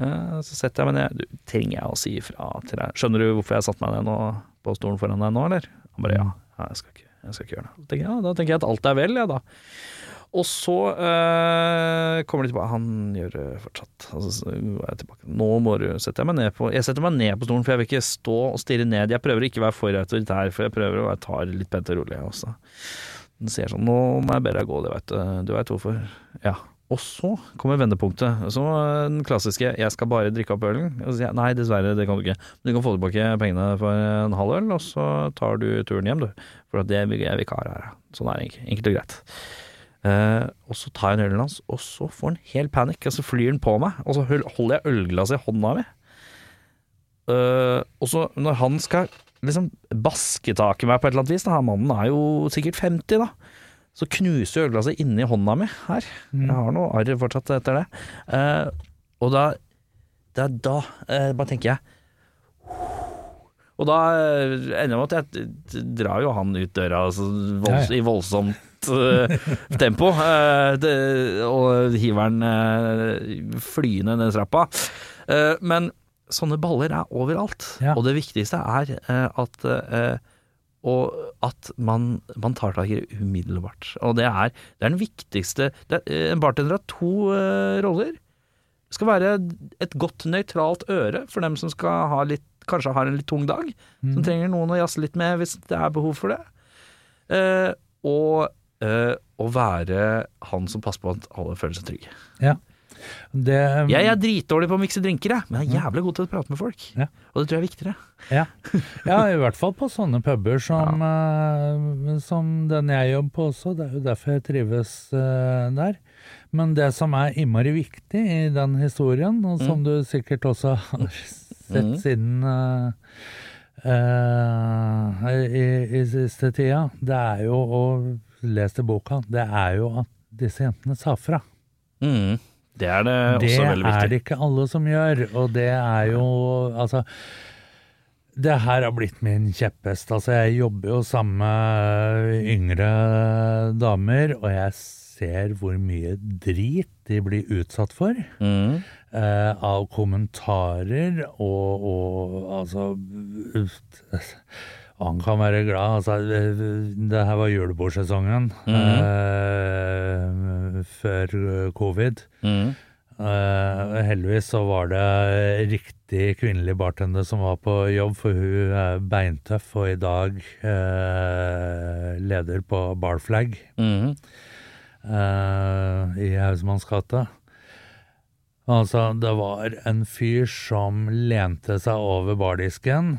Eh, Så setter jeg meg ned. Du, trenger jeg å si ifra til deg? Skjønner du hvorfor jeg satte meg ned nå, på stolen foran deg nå, eller? Han bare ja. ja jeg, skal ikke, jeg skal ikke gjøre det. Da tenker jeg, da tenker jeg at alt er vel, jeg, da. Og så eh, kommer de tilbake. Han gjør det fortsatt. Altså. Nå må du sette meg ned på Jeg setter meg ned på stolen, for jeg vil ikke stå og stirre ned. Jeg prøver ikke å være for autoritær, for jeg prøver å være tar litt pent og rolig. Også. Den sier sånn Nå må jeg be deg gå, det veit du. Du veit hvorfor. Ja. Og så kommer vendepunktet. Så eh, den klassiske 'jeg skal bare drikke opp ølen'. Og så sier jeg nei, dessverre, det kan du ikke. Men du kan få tilbake pengene for en halv øl, og så tar du turen hjem, du. For det jeg vikar her. Sånn er det ikke. Enkelt og greit. Eh, og så tar jeg en ølen hans, og så får han helt panikk, og så flyr han på meg. Og så holder jeg ølglasset i hånda mi. Uh, og så når han skal liksom baske tak i meg på et eller annet vis, da, mannen er jo sikkert 50 da, så knuser ølglasset inni hånda mi her. Jeg har noe arr fortsatt etter det. Uh, og da, det er da bare tenker jeg og da ender det med at jeg drar jo han ut døra altså, volds, Ja, ja. i voldsomt eh, tempo, eh, det, og hiver den eh, flyende ned trappa. Men sånne baller er overalt, Ja. og det viktigste er at og at man, man tar tak i det umiddelbart. Og det er, det er den viktigste er, En bartender har to roller. Det skal være et godt nøytralt øre for dem som skal ha litt, kanskje har en litt tung dag. Som trenger noen å jazze litt med hvis det er behov for det. Eh, og eh, å være han som passer på at alle føler seg trygge. Ja. Det, Jeg er dritdårlig på å mikse drinker, jeg, men jeg er jævlig god til å prate med folk. Ja. Og det tror jeg er viktigere. Ja. ja, i hvert fall på sånne puber som, uh, som den jeg jobber på også. Det er jo derfor jeg trives uh, der. Men det som er innmari viktig i den historien, og som du sikkert også har sett Mm. siden uh, i, i siste tida, det er jo, og lest i boka, det er jo at disse jentene sa fra. Mm. Det er det, Det også veldig er viktig. det ikke alle som gjør, og det er jo Altså Det her har blitt min kjepphest. Altså, jeg jobber jo sammen med yngre damer, og jeg ser hvor mye drit de blir utsatt for. Mm. Eh, av kommentarer og, og altså Han kan være glad. Altså, det her var julebordsesongen eh, før covid. Mm. Eh, heldigvis så var det riktig kvinnelig bartender som var på jobb, for hun er beintøff og i dag eh, leder på Barflag Mm. eh, i Hausmanns gate. Altså, det var en fyr som lente seg over bardisken,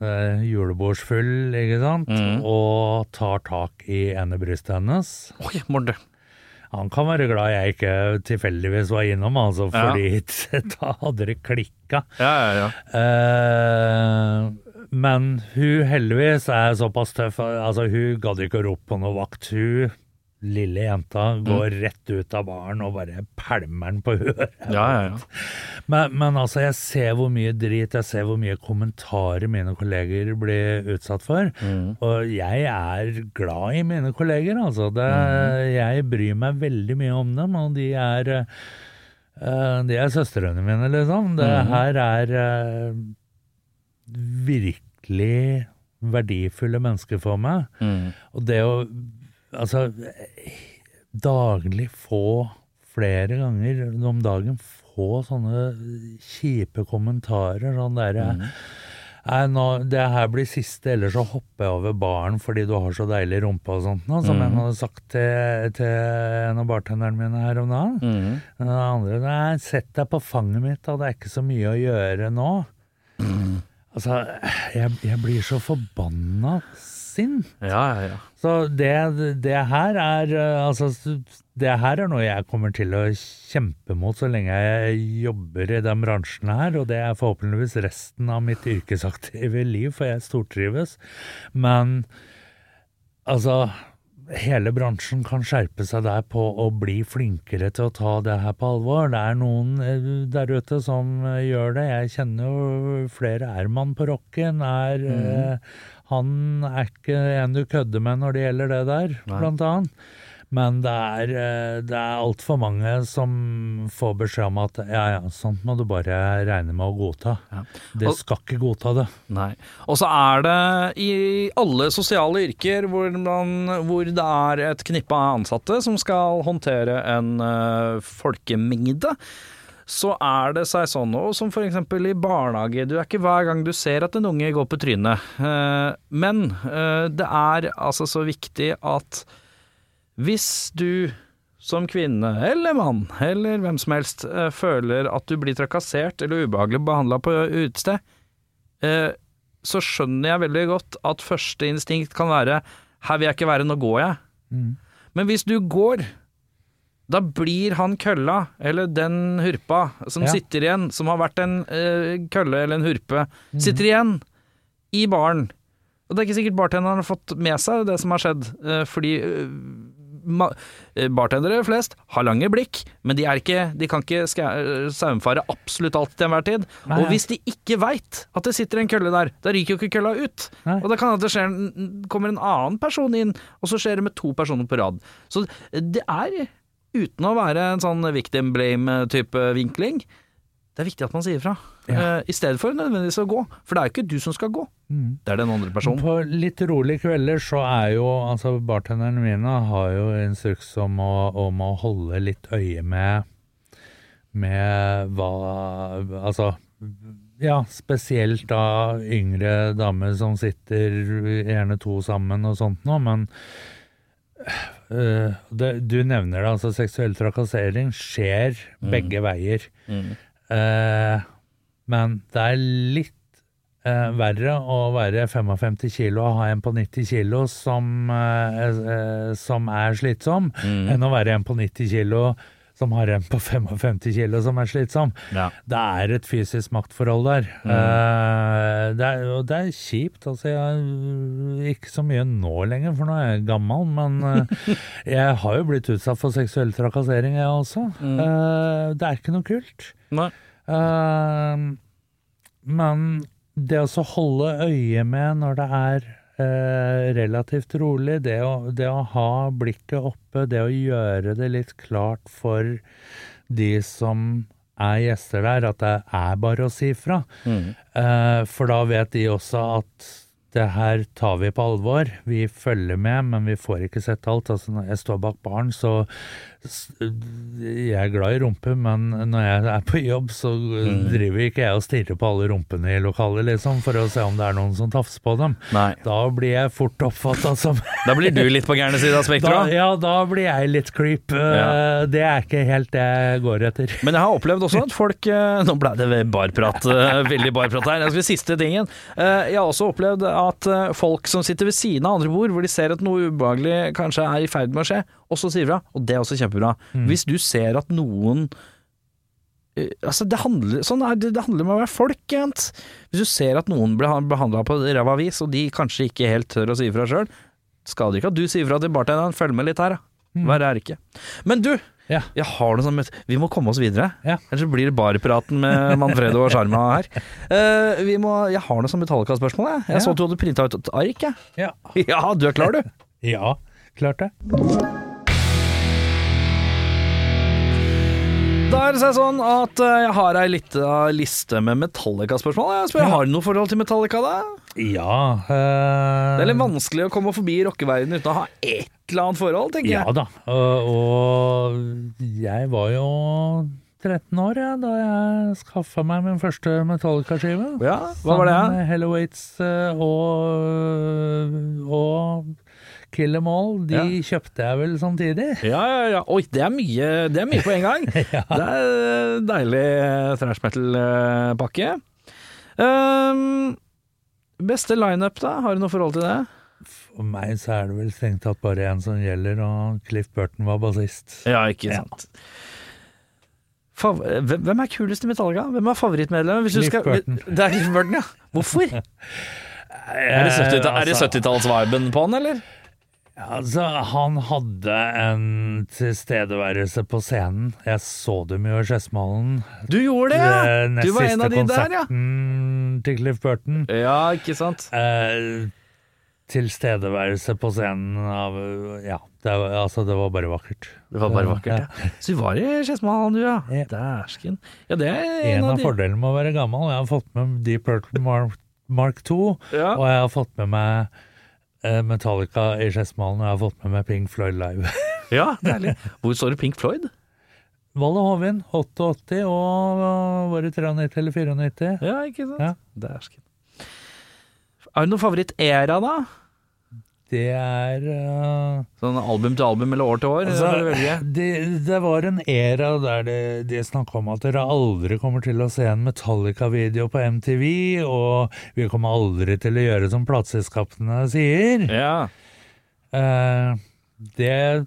eh, julebordsfull, ikke sant, Mm. og tar tak i ene brystet hennes. Oi, Morde. Han kan være glad jeg ikke tilfeldigvis var innom, altså, Ja. fordi da hadde det klikka. Ja, ja, ja. Eh, men hun heldigvis er såpass tøff, altså hun gadd ikke å rope på noe vakt. Hun, lille jenta, går rett ut av baren og bare pælmer den på øret. ja, ja, ja. Men, men altså, jeg ser hvor mye drit, jeg ser hvor mye kommentarer mine kolleger blir utsatt for. Mm. Og jeg er glad i mine kolleger, altså. Det, Jeg bryr meg veldig mye om dem, og de er eh, De er søstrene mine, liksom. Det her er eh, virkelig verdifulle mennesker for meg. Mm. Og det å altså daglig få flere ganger om dagen få sånne kjipe kommentarer. Sånn derre Nei, nå, det her blir siste, ellers så hopper jeg over baren fordi du har så deilig rumpe og sånt. noe, som en hadde sagt til, til en av bartenderne mine her om dagen. Mm. Den andre Nei, sett deg på fanget mitt, da. Det er ikke så mye å gjøre nå. Altså, jeg, jeg blir så forbanna sint. Ja, ja, ja. Så det, det her er eh, Altså, det her er noe jeg kommer til å kjempe mot så lenge jeg jobber i den bransjen her, og det er forhåpentligvis resten av mitt yrkesaktive liv, for jeg stortrives. Men altså Hele bransjen kan skjerpe seg der på å bli flinkere til å ta det her på alvor. Det er noen eh, der ute som eh, gjør det. Jeg kjenner jo flere Erman på rocken. Er, eh, han er ikke en du kødder med når det gjelder det der, blant annet. Men det er, eh, det er altfor mange som får beskjed om at ja, ja, sånt må du bare regne med å godta. Ja. Det skal ikke godta det. Nei. Og så er det i alle sosiale yrker hvor, man, hvor det er et knippe ansatte som skal håndtere en uh, folkemengde, så er det seg sånn òg, som eksempel i barnehage, du er ikke hver gang du ser at en unge går på trynet. Eh, men eh, det er altså så viktig at hvis du som kvinne eller mann, eller hvem som helst, eh, føler at du blir trakassert eller ubehagelig behandla på utested, så skjønner jeg veldig godt at første instinkt kan være 'her vil jeg ikke være, nå går jeg'. Men hvis du går, da blir han kølla, eller den hurpa, som Ja. sitter igjen, som har vært en uh, kølle eller en hurpe, sitter igjen i baren. Og det er ikke sikkert bartenderen har fått med seg det som har skjedd, uh, fordi uh, bartendere flest har lange blikk, men de, er ikke, de kan ikke saumfare absolutt alt til enhver tid. Nei, Og hvis de ikke veit at det sitter en kølle der, da ryker jo ikke kølla ut. Nei. Og da kan det skje, kommer en annen person inn, og så skjer det med to personer på rad. Så det er, uten å være en sånn victim blame-type vinkling, det er viktig at man sier fra. Ja. Eh, I stedet for nødvendigvis å gå. For det er jo ikke du som skal gå, det er den andre personen. På litt rolige kvelder så er jo altså bartenderen mine har jo instruks om å, om å holde litt øye med med hva Altså ja, spesielt da yngre damer som sitter gjerne to sammen og sånt noe, men øh, det, du nevner det, altså seksuell trakassering skjer begge veier. Mm. Uh, men det er litt uh, verre å være 55 kilo og ha en på 90 kilo som, som er slitsom, Mm. enn å være en på 90 kilo som har en på 55 kilo som er slitsom. Ja. Det er et fysisk maktforhold der. Eh, det er, og det er kjipt. Altså, jeg, ikke så mye nå lenger, for nå er jeg gammel, men uh, jeg har jo blitt utsatt for seksuell trakassering, jeg også. Eh, det er ikke noe kult. Men det å så holde øye med når det er eh, relativt rolig, det å, det å ha blikket oppe, det å gjøre det litt klart for de som er gjester der, at det er bare å si fra. Eh, for da vet de også at det her tar vi på alvor. Vi følger med, men vi får ikke sett alt. Altså når jeg står bak baren, så Jeg er glad i rumpe, men når jeg er på jobb, så driver ikke jeg og stirrer på alle rumpene i lokalet, liksom, for å se om det er noen som tafser på dem. Nei. Da blir jeg fort oppfatta som Da blir du litt på gærne side av spekteret. Ja, da blir jeg litt creep. Eh, Ja. Det er ikke helt det jeg går etter. Men jeg har opplevd også at folk eh, Nå ble det barprat, eh, veldig barprat her. Altså, siste tingen. Jeg har også opplevd at folk som sitter ved siden av andre bord, hvor de ser at noe ubehagelig kanskje er i ferd med å skje, også sier fra. Og det er også kjempebra. Hvis du ser at noen eh, Altså, det handler, sånn er det, det handler om å være folk, Gent. Hvis du ser at noen blir behandla på ræva vis, og de kanskje ikke helt tør å si ifra sjøl, skader ikke at du sier fra til bartenderen. Følg med litt her, da. Verre er det ikke. Men du, Ja. jeg har noe sånn Vi må komme oss videre. Ja. Ellers blir det barpraten med Manfredo og Sjarma her. Uh, vi må, jeg har noe sånn Metallica-spørsmål. Jeg, jeg Ja. så at du hadde printa ut et ark. Jeg. Ja. Ja, du er klar, du. ja, klart det. Da er det seg sånn at eh, jeg har ei lita liste med Metallica-spørsmål. Jeg spør, Ja. Har du noe forhold til Metallica, da? Ja eh, Det er litt vanskelig å komme forbi rockeverdenen uten å ha et eller annet forhold, tenker Ja jeg. da. Og, jeg var jo 13 år ja, da jeg skaffa meg min første Metallica-skive. Ja, hva var det? Sammen med Hellowaits eh, og, og Kill Em All. De Ja. kjøpte jeg vel samtidig. Ja, ja, ja. Oi, det er mye, det er mye på en gang. Ja. Det er deilig thrash metal-pakke. Um, beste lineup, da? Har du noe forhold til det? For meg så er det vel strengt tatt bare én som gjelder, og Cliff Burton var bassist. Ja, ikke sant. Ja. hvem hvem er kulest i Metallica? Hvem er favorittmedlemmet? Cliff skal- Burton. Det er Cliff Burton, ja. Hvorfor? Er det 70 er det altså- 70-tallsviben på han, eller? Altså, han hadde en tilstedeværelse på scenen. Jeg så dem jo i Skedsmollen. Du gjorde det, ja! Det Du var en av de der, ja. til Cliff Burton. Ja, ikke sant? Eh, tilstedeværelse på scenen av Ja, det, altså, det var bare vakkert. Det var bare vakkert, ja. Så du var i Skedsmollen, du, ja. Ja. Dæsken. Ja, det er En en av av de. fordelene med å være gammel. Jeg har fått med Deep Purple Mark, Mark 2, Ja. og jeg har fått med meg Metallica i Skedsmalen, og jeg har fått med meg Pink Floyd live. Ja, deilig. Hvor står det Pink Floyd? Valle Hovin, 88 og øh, var det 93 eller 94? Ja, ikke sant? Ja. Dæsken. Er det noen favoritt ERA da? Det er uh, Sånn album til album eller år til år? altså, det, det var en æra der det, de snakka om at dere aldri kommer til å se en Metallica-video på MTV, og vi kommer aldri til å gjøre som plateselskapene sier. Ja. Uh, det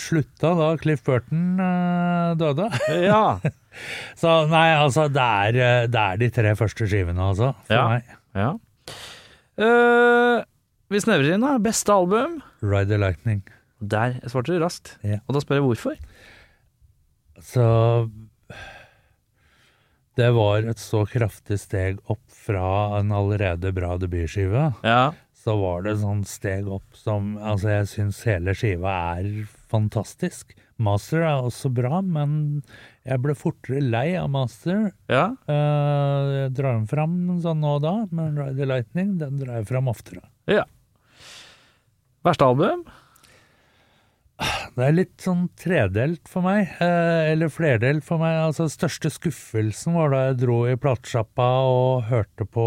slutta da Cliff Burton uh, døde. Ja. Så nei, altså, det er, det er de tre første skivene, altså, for Ja. meg. ja. Eh, vi snevrer inn, da. Beste album? Ride the Lightning. Der svarte du raskt. Yeah. Og da spør jeg hvorfor. Så det var et så kraftig steg opp fra en allerede bra debutskive. Ja. Så var det sånn steg opp som Altså, jeg syns hele skiva er fantastisk. Master er også bra, men jeg ble fortere lei av Master. Ja. Eh, jeg drar den fram sånn nå og da, men Ride the Lightning den drar jeg fram oftere. ja. Verste album? Det er litt sånn tredelt for meg, eh, eller flerdelt for meg. Altså, største skuffelsen var da jeg dro i platesjappa og hørte på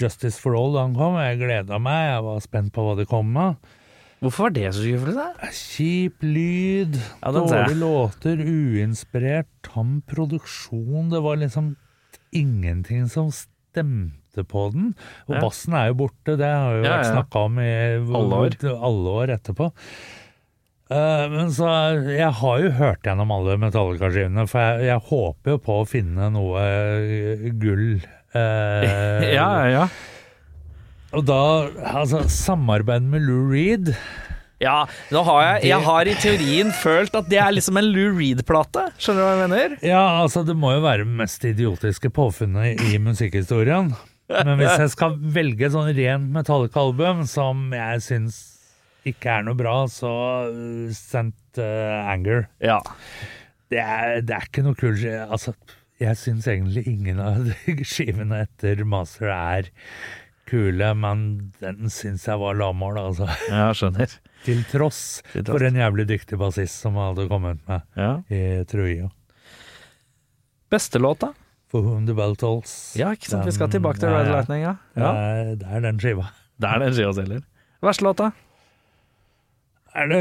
Justice for All da han kom. Jeg gleda meg, jeg var spent på hva det kom med. Hvorfor var det så skuffende? Kjip lyd, Ja, dårlige låter, uinspirert, tam produksjon. Det var liksom ingenting som stemte på den. Og Ja. bassen er jo borte, det har jo Ja, vært snakka om i Alle år. alle år etterpå. Uh, men så Jeg har jo hørt gjennom alle Metallica-skivene, for jeg, jeg håper jo på å finne noe gull. eh, Ja, ja. Og da, altså, samarbeid med Lou Reed Ja, nå har jeg, jeg har i teorien følt at det er liksom en Lou Reed-plate. Skjønner du hva jeg mener? Ja, altså det må jo være det mest idiotiske påfunnet i musikkhistorien. Men hvis jeg skal velge et sånn rent Metallica-album som jeg syns ikke er noe bra, så uh, Sent uh, Anger. Ja. Det er, det er ikke noe kul Altså, jeg syns egentlig ingen av skivene etter Master er kule, men den syns jeg var lavmål, altså. Ja, skjønner. Til tross Til tross. for en jævlig dyktig bassist som hadde kommet med Ja. i Trujillo. Beste låta? For Whom the Bell Tolls. Ja, ikke sant. Vi skal tilbake til Red er- Lightning, ja. Ja. det er den skiva. Det er den skiva selger. Verste låta? Er det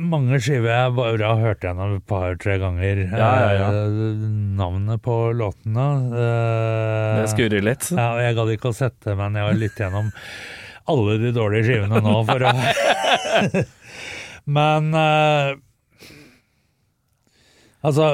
mange skiver jeg bare har hørt gjennom et par-tre ganger? Ja, ja, ja. Eh, Navnet på låtene eh, Det skurrer litt. Ja, og jeg gadd ikke å sette, men jeg har lyttet gjennom alle de dårlige skivene nå for å Men eh, Altså,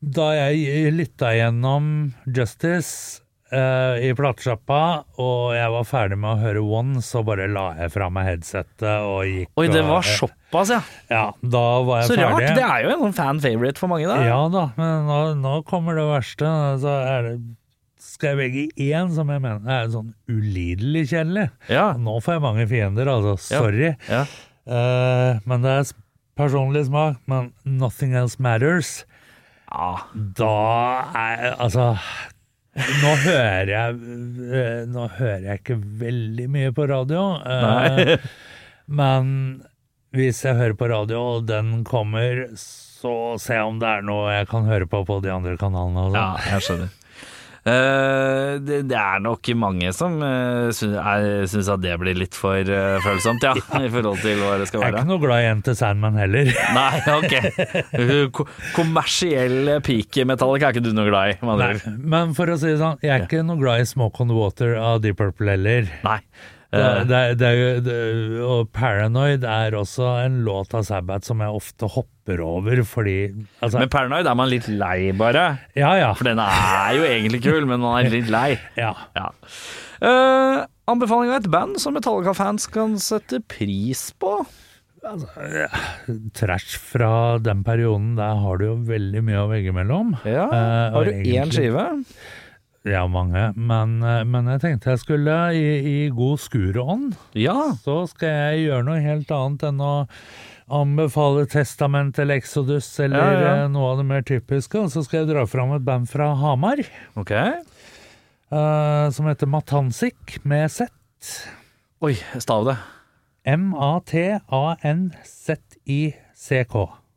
da jeg lytta gjennom Justice eh, i platesjappa, og jeg var ferdig med å høre One, så bare la jeg fra meg headsetet og gikk Oi, det og- var såpass, ja. Ja, da var jeg Så rart. Det er jo en sånn fan-favorite for mange, da. Ja da, men nå, nå kommer det verste. Så er det, skal jeg velge én som jeg mener er sånn ulidelig kjedelig. Ja. Nå får jeg mange fiender, altså. Sorry. ja. Eh, men det er personlig smak. Men Nothing Else Matters, ja. da er Altså nå hører jeg eh, Nå hører jeg ikke veldig mye på radio. eh, Nei. men hvis jeg hører på radio, og den kommer, så ser jeg om det er noe jeg kan høre på på de andre kanalene. Ja, jeg skjønner. Eh, det, det er nok mange som uh, syns at det blir litt for eh, følsomt, ja. I forhold til hva det skal være. Jeg er ikke noe glad i Enter Sandman heller. Nei, ok. Ko kommersiell peak-metallic er ikke du noe glad i, Nei, men for å si det sånn, jeg er ikke noe glad i Smoke on the Water av Deep Purple heller. Nei. Det, Eh, det, det, det, og Paranoid er også en låt av Sabbath som jeg ofte hopper over, fordi altså, men Paranoid er man litt lei, bare. Ja, ja. For den er jo egentlig kul, men man er litt lei. ja. Ja. Uh, anbefaling av et band som Metallica-fans kan sette pris på? Trash fra den perioden, der har du jo veldig mye å velge mellom. Ja. Uh, Har du én egentlig- skive? Ja, mange. Men, eh, men jeg tenkte jeg skulle, i, i god skurånd, Ja. så skal jeg gjøre noe helt annet enn å anbefale Testament eller Exodus eller Ja, ja. eh, noe av det mer typiske. Og så skal jeg dra fram et band fra Hamar Ok. uh, som heter Matansik med Z. Oi, stav det. M-A-T-A-N-Z-I-C-K.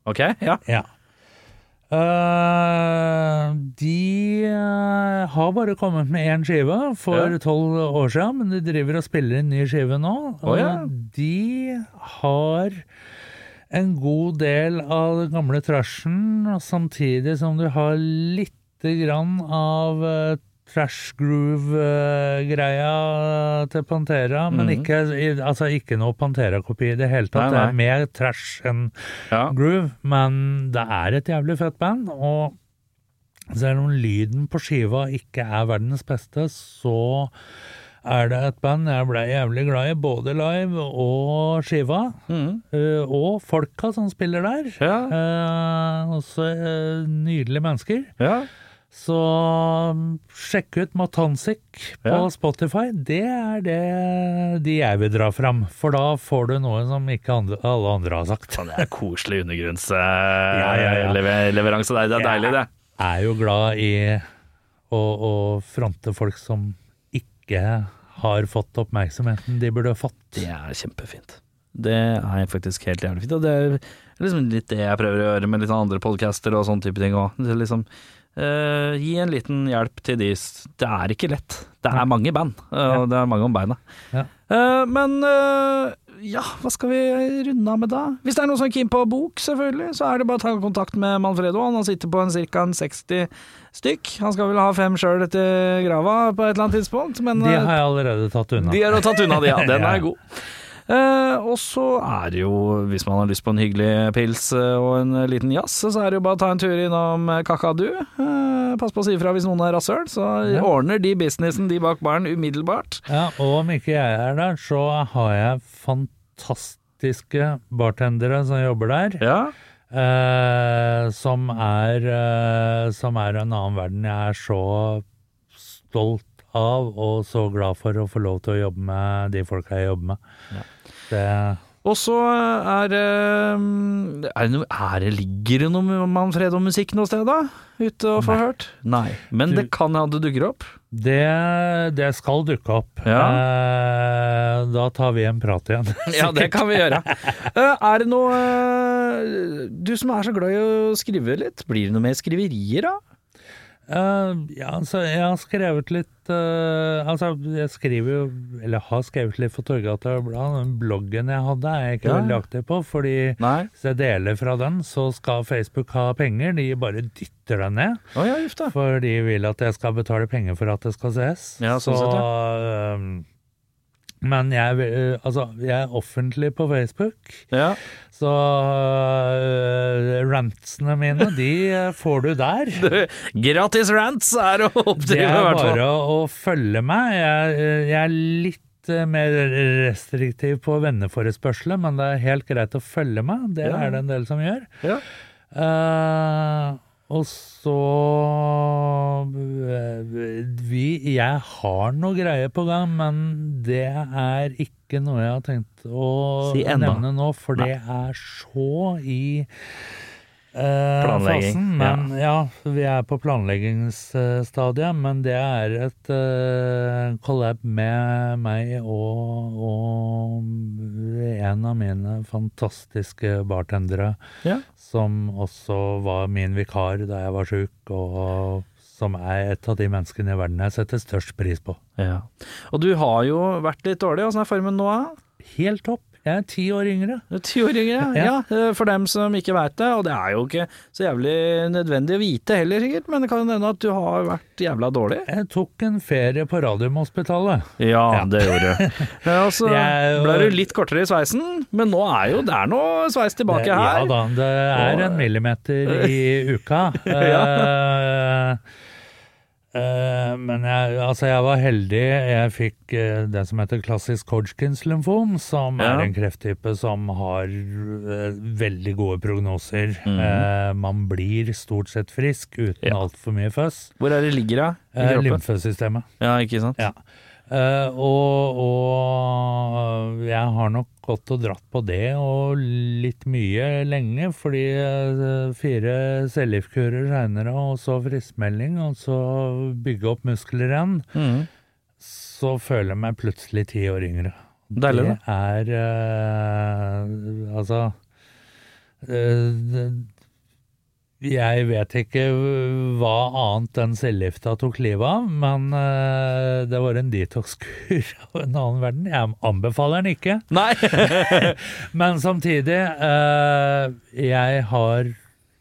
Ok, ja. Ja. Eh, de uh, har bare kommet med én skive for Ja. tolv år siden, men de driver og spiller en ny skive nå. Oh, ja. Og de har en god del av den gamle trashen, samtidig som du har lite grann av eh, trash groove-greia til Pantera, men Mhm. ikke, altså ikke noe Pantera-kopi i det hele tatt. Nei, Det er mer trash enn ja. groove, men det er et jævlig fett band, og selv om lyden på skiva ikke er verdens beste, så er det et band jeg ble jævlig glad i, både live og skiva, Mm. Uh, og folka som spiller der. Ja. Uh, også uh, nydelige mennesker. ja. Så um, sjekk ut Matansik på Ja. Spotify. Det er det de jeg vil dra fram, for da får du noe som ikke andre, alle andre har sagt. Sånn, det er koselig ja, ja. undergrunnsleveranse. det er, Ja. deilig, det. Jeg er jo glad i å, å fronte folk som ikke har fått oppmerksomheten de burde fått. Det er kjempefint. Det er faktisk helt jævlig fint. Og det er liksom litt det jeg prøver å gjøre med litt andre podcaster og sånne type ting òg. Liksom, eh, gi en liten hjelp til de Det er ikke lett. Det er mange band, uh, og det er mange om beina. Ja. Uh, men ja, hva skal vi runde av med da? Hvis det er noen som er keen på bok, selvfølgelig, så er det bare å ta kontakt med Manfredo. Han sitter på en ca. 60 stykk. Han skal vel ha fem sjøl til grava på et eller annet tidspunkt, men De har jeg allerede tatt unna. de er tatt unna, de, ja. Den er god. Eh, og så er det jo, hvis man har lyst på en hyggelig pils eh, og en eh, liten jazz, så er det jo bare å ta en tur innom Kakadu. Eh, pass på å si ifra hvis noen er rasshøl, så Ja. ordner de businessen de bak baren umiddelbart. Ja, og om ikke jeg er der, så har jeg fantastiske bartendere som jobber der. Ja. eh, som er eh, Som er en annen verden. Jeg er så stolt av og så glad for å få lov til å jobbe med de folka jeg jobber med. Ja. Det Og så er det er det er det, Ligger det noe Manfred og musikk noe sted, da? Ute og få Nei. hørt? Nei. Men Du- det kan hende det dukker opp? Det, det skal dukke opp. Ja. Eh, da tar vi en prat igjen. Ja, det kan vi gjøre. Eh, er det noe eh, Du som er så glad i å skrive litt, blir det noe mer skriverier, da? Eh, ja, altså, jeg har skrevet litt uh, Altså, jeg skriver jo Eller har skrevet litt for Torgata Blad. Den bloggen jeg hadde, er jeg ikke Ja. veldig aktiv på, fordi Nei? hvis jeg deler fra den, så skal Facebook ha penger. De bare dytter den ned. Oh, ja. For de vil at jeg skal betale penger for at det skal ses. Ja, sånn så, sett, øhm, men jeg, altså, jeg er offentlig på Facebook, Ja. så uh, rantsene mine, de øh, får du der. Gratis rants er å Det oppdrive, i er hvert fall. bare å følge meg. Jeg, jeg er litt mer restriktiv på venneforespørsler, men det er helt greit å følge meg. Det Ja. er det en del som gjør. Ja. Eh, og så eh, vi, Jeg har noe greier på gang, men det er ikke noe jeg har tenkt å Si nevne nå, for det er så i eh, fasen. Men ja. vi er på planleggingsstadiet, men det er et eh, collab med meg og, og en av mine fantastiske bartendere Ja. Som også var min vikar da jeg var sjuk, og som er et av de menneskene i verden jeg setter størst pris på. Ja. Og du har jo vært litt dårlig. Åssen er formen nå. Helt topp. Jeg er ti år yngre. Du er Ti år yngre, ja. Ja. ja. For dem som ikke veit det, og det er jo ikke så jævlig nødvendig å vite heller, sikkert, men det kan hende at du har vært jævla dårlig. Jeg tok en ferie på Radiumhospitalet. Ja, Ja. det gjorde du. Ja, og så ble du litt kortere i sveisen, men nå er jo det er noe sveis tilbake her. Ja da, det er en millimeter i uka. Eh, eh, men jeg, altså jeg var heldig. Jeg fikk uh, det som heter klassisk Hodgkins lymfom, som Ja. er en krefttype som har uh, veldig gode prognoser. Mm. Man blir stort sett frisk uten Ja. altfor mye føss. Hvor er det ligger da? I lymfesystemet. Ja, ikke sant? Ja. Og, og jeg har nok gått og dratt på det, og litt mye lenge, fordi eh, fire cellegiftkurer seinere, og så friskmelding, og så bygge opp muskler igjen, mm. så føler jeg meg plutselig ti år yngre. Deilig, da. Det er eh, Altså eh, jeg vet ikke hva annet enn cellegifta tok livet av, men eh, det var en detox-kur av en annen verden. Jeg anbefaler den ikke, Nei! men samtidig eh, Jeg har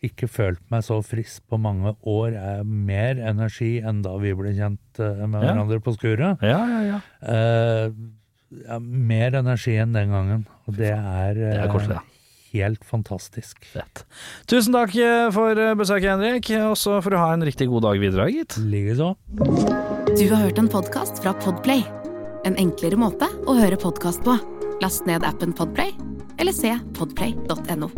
ikke følt meg så frisk på mange år. Jeg har mer energi enn da vi ble kjent eh, med Ja. hverandre på skuret. ja, ja, ja. Mer energi enn den gangen, og det er, Det er koselig, da. Helt fantastisk. Fett. Tusen takk eh, for eh, besøket, Henrik, og så får du ha en riktig god dag videre, gitt. Likeså. Du har hørt en podkast fra Podplay. En enklere måte å høre podkast på. Last ned appen Podplay, eller se podplay.no.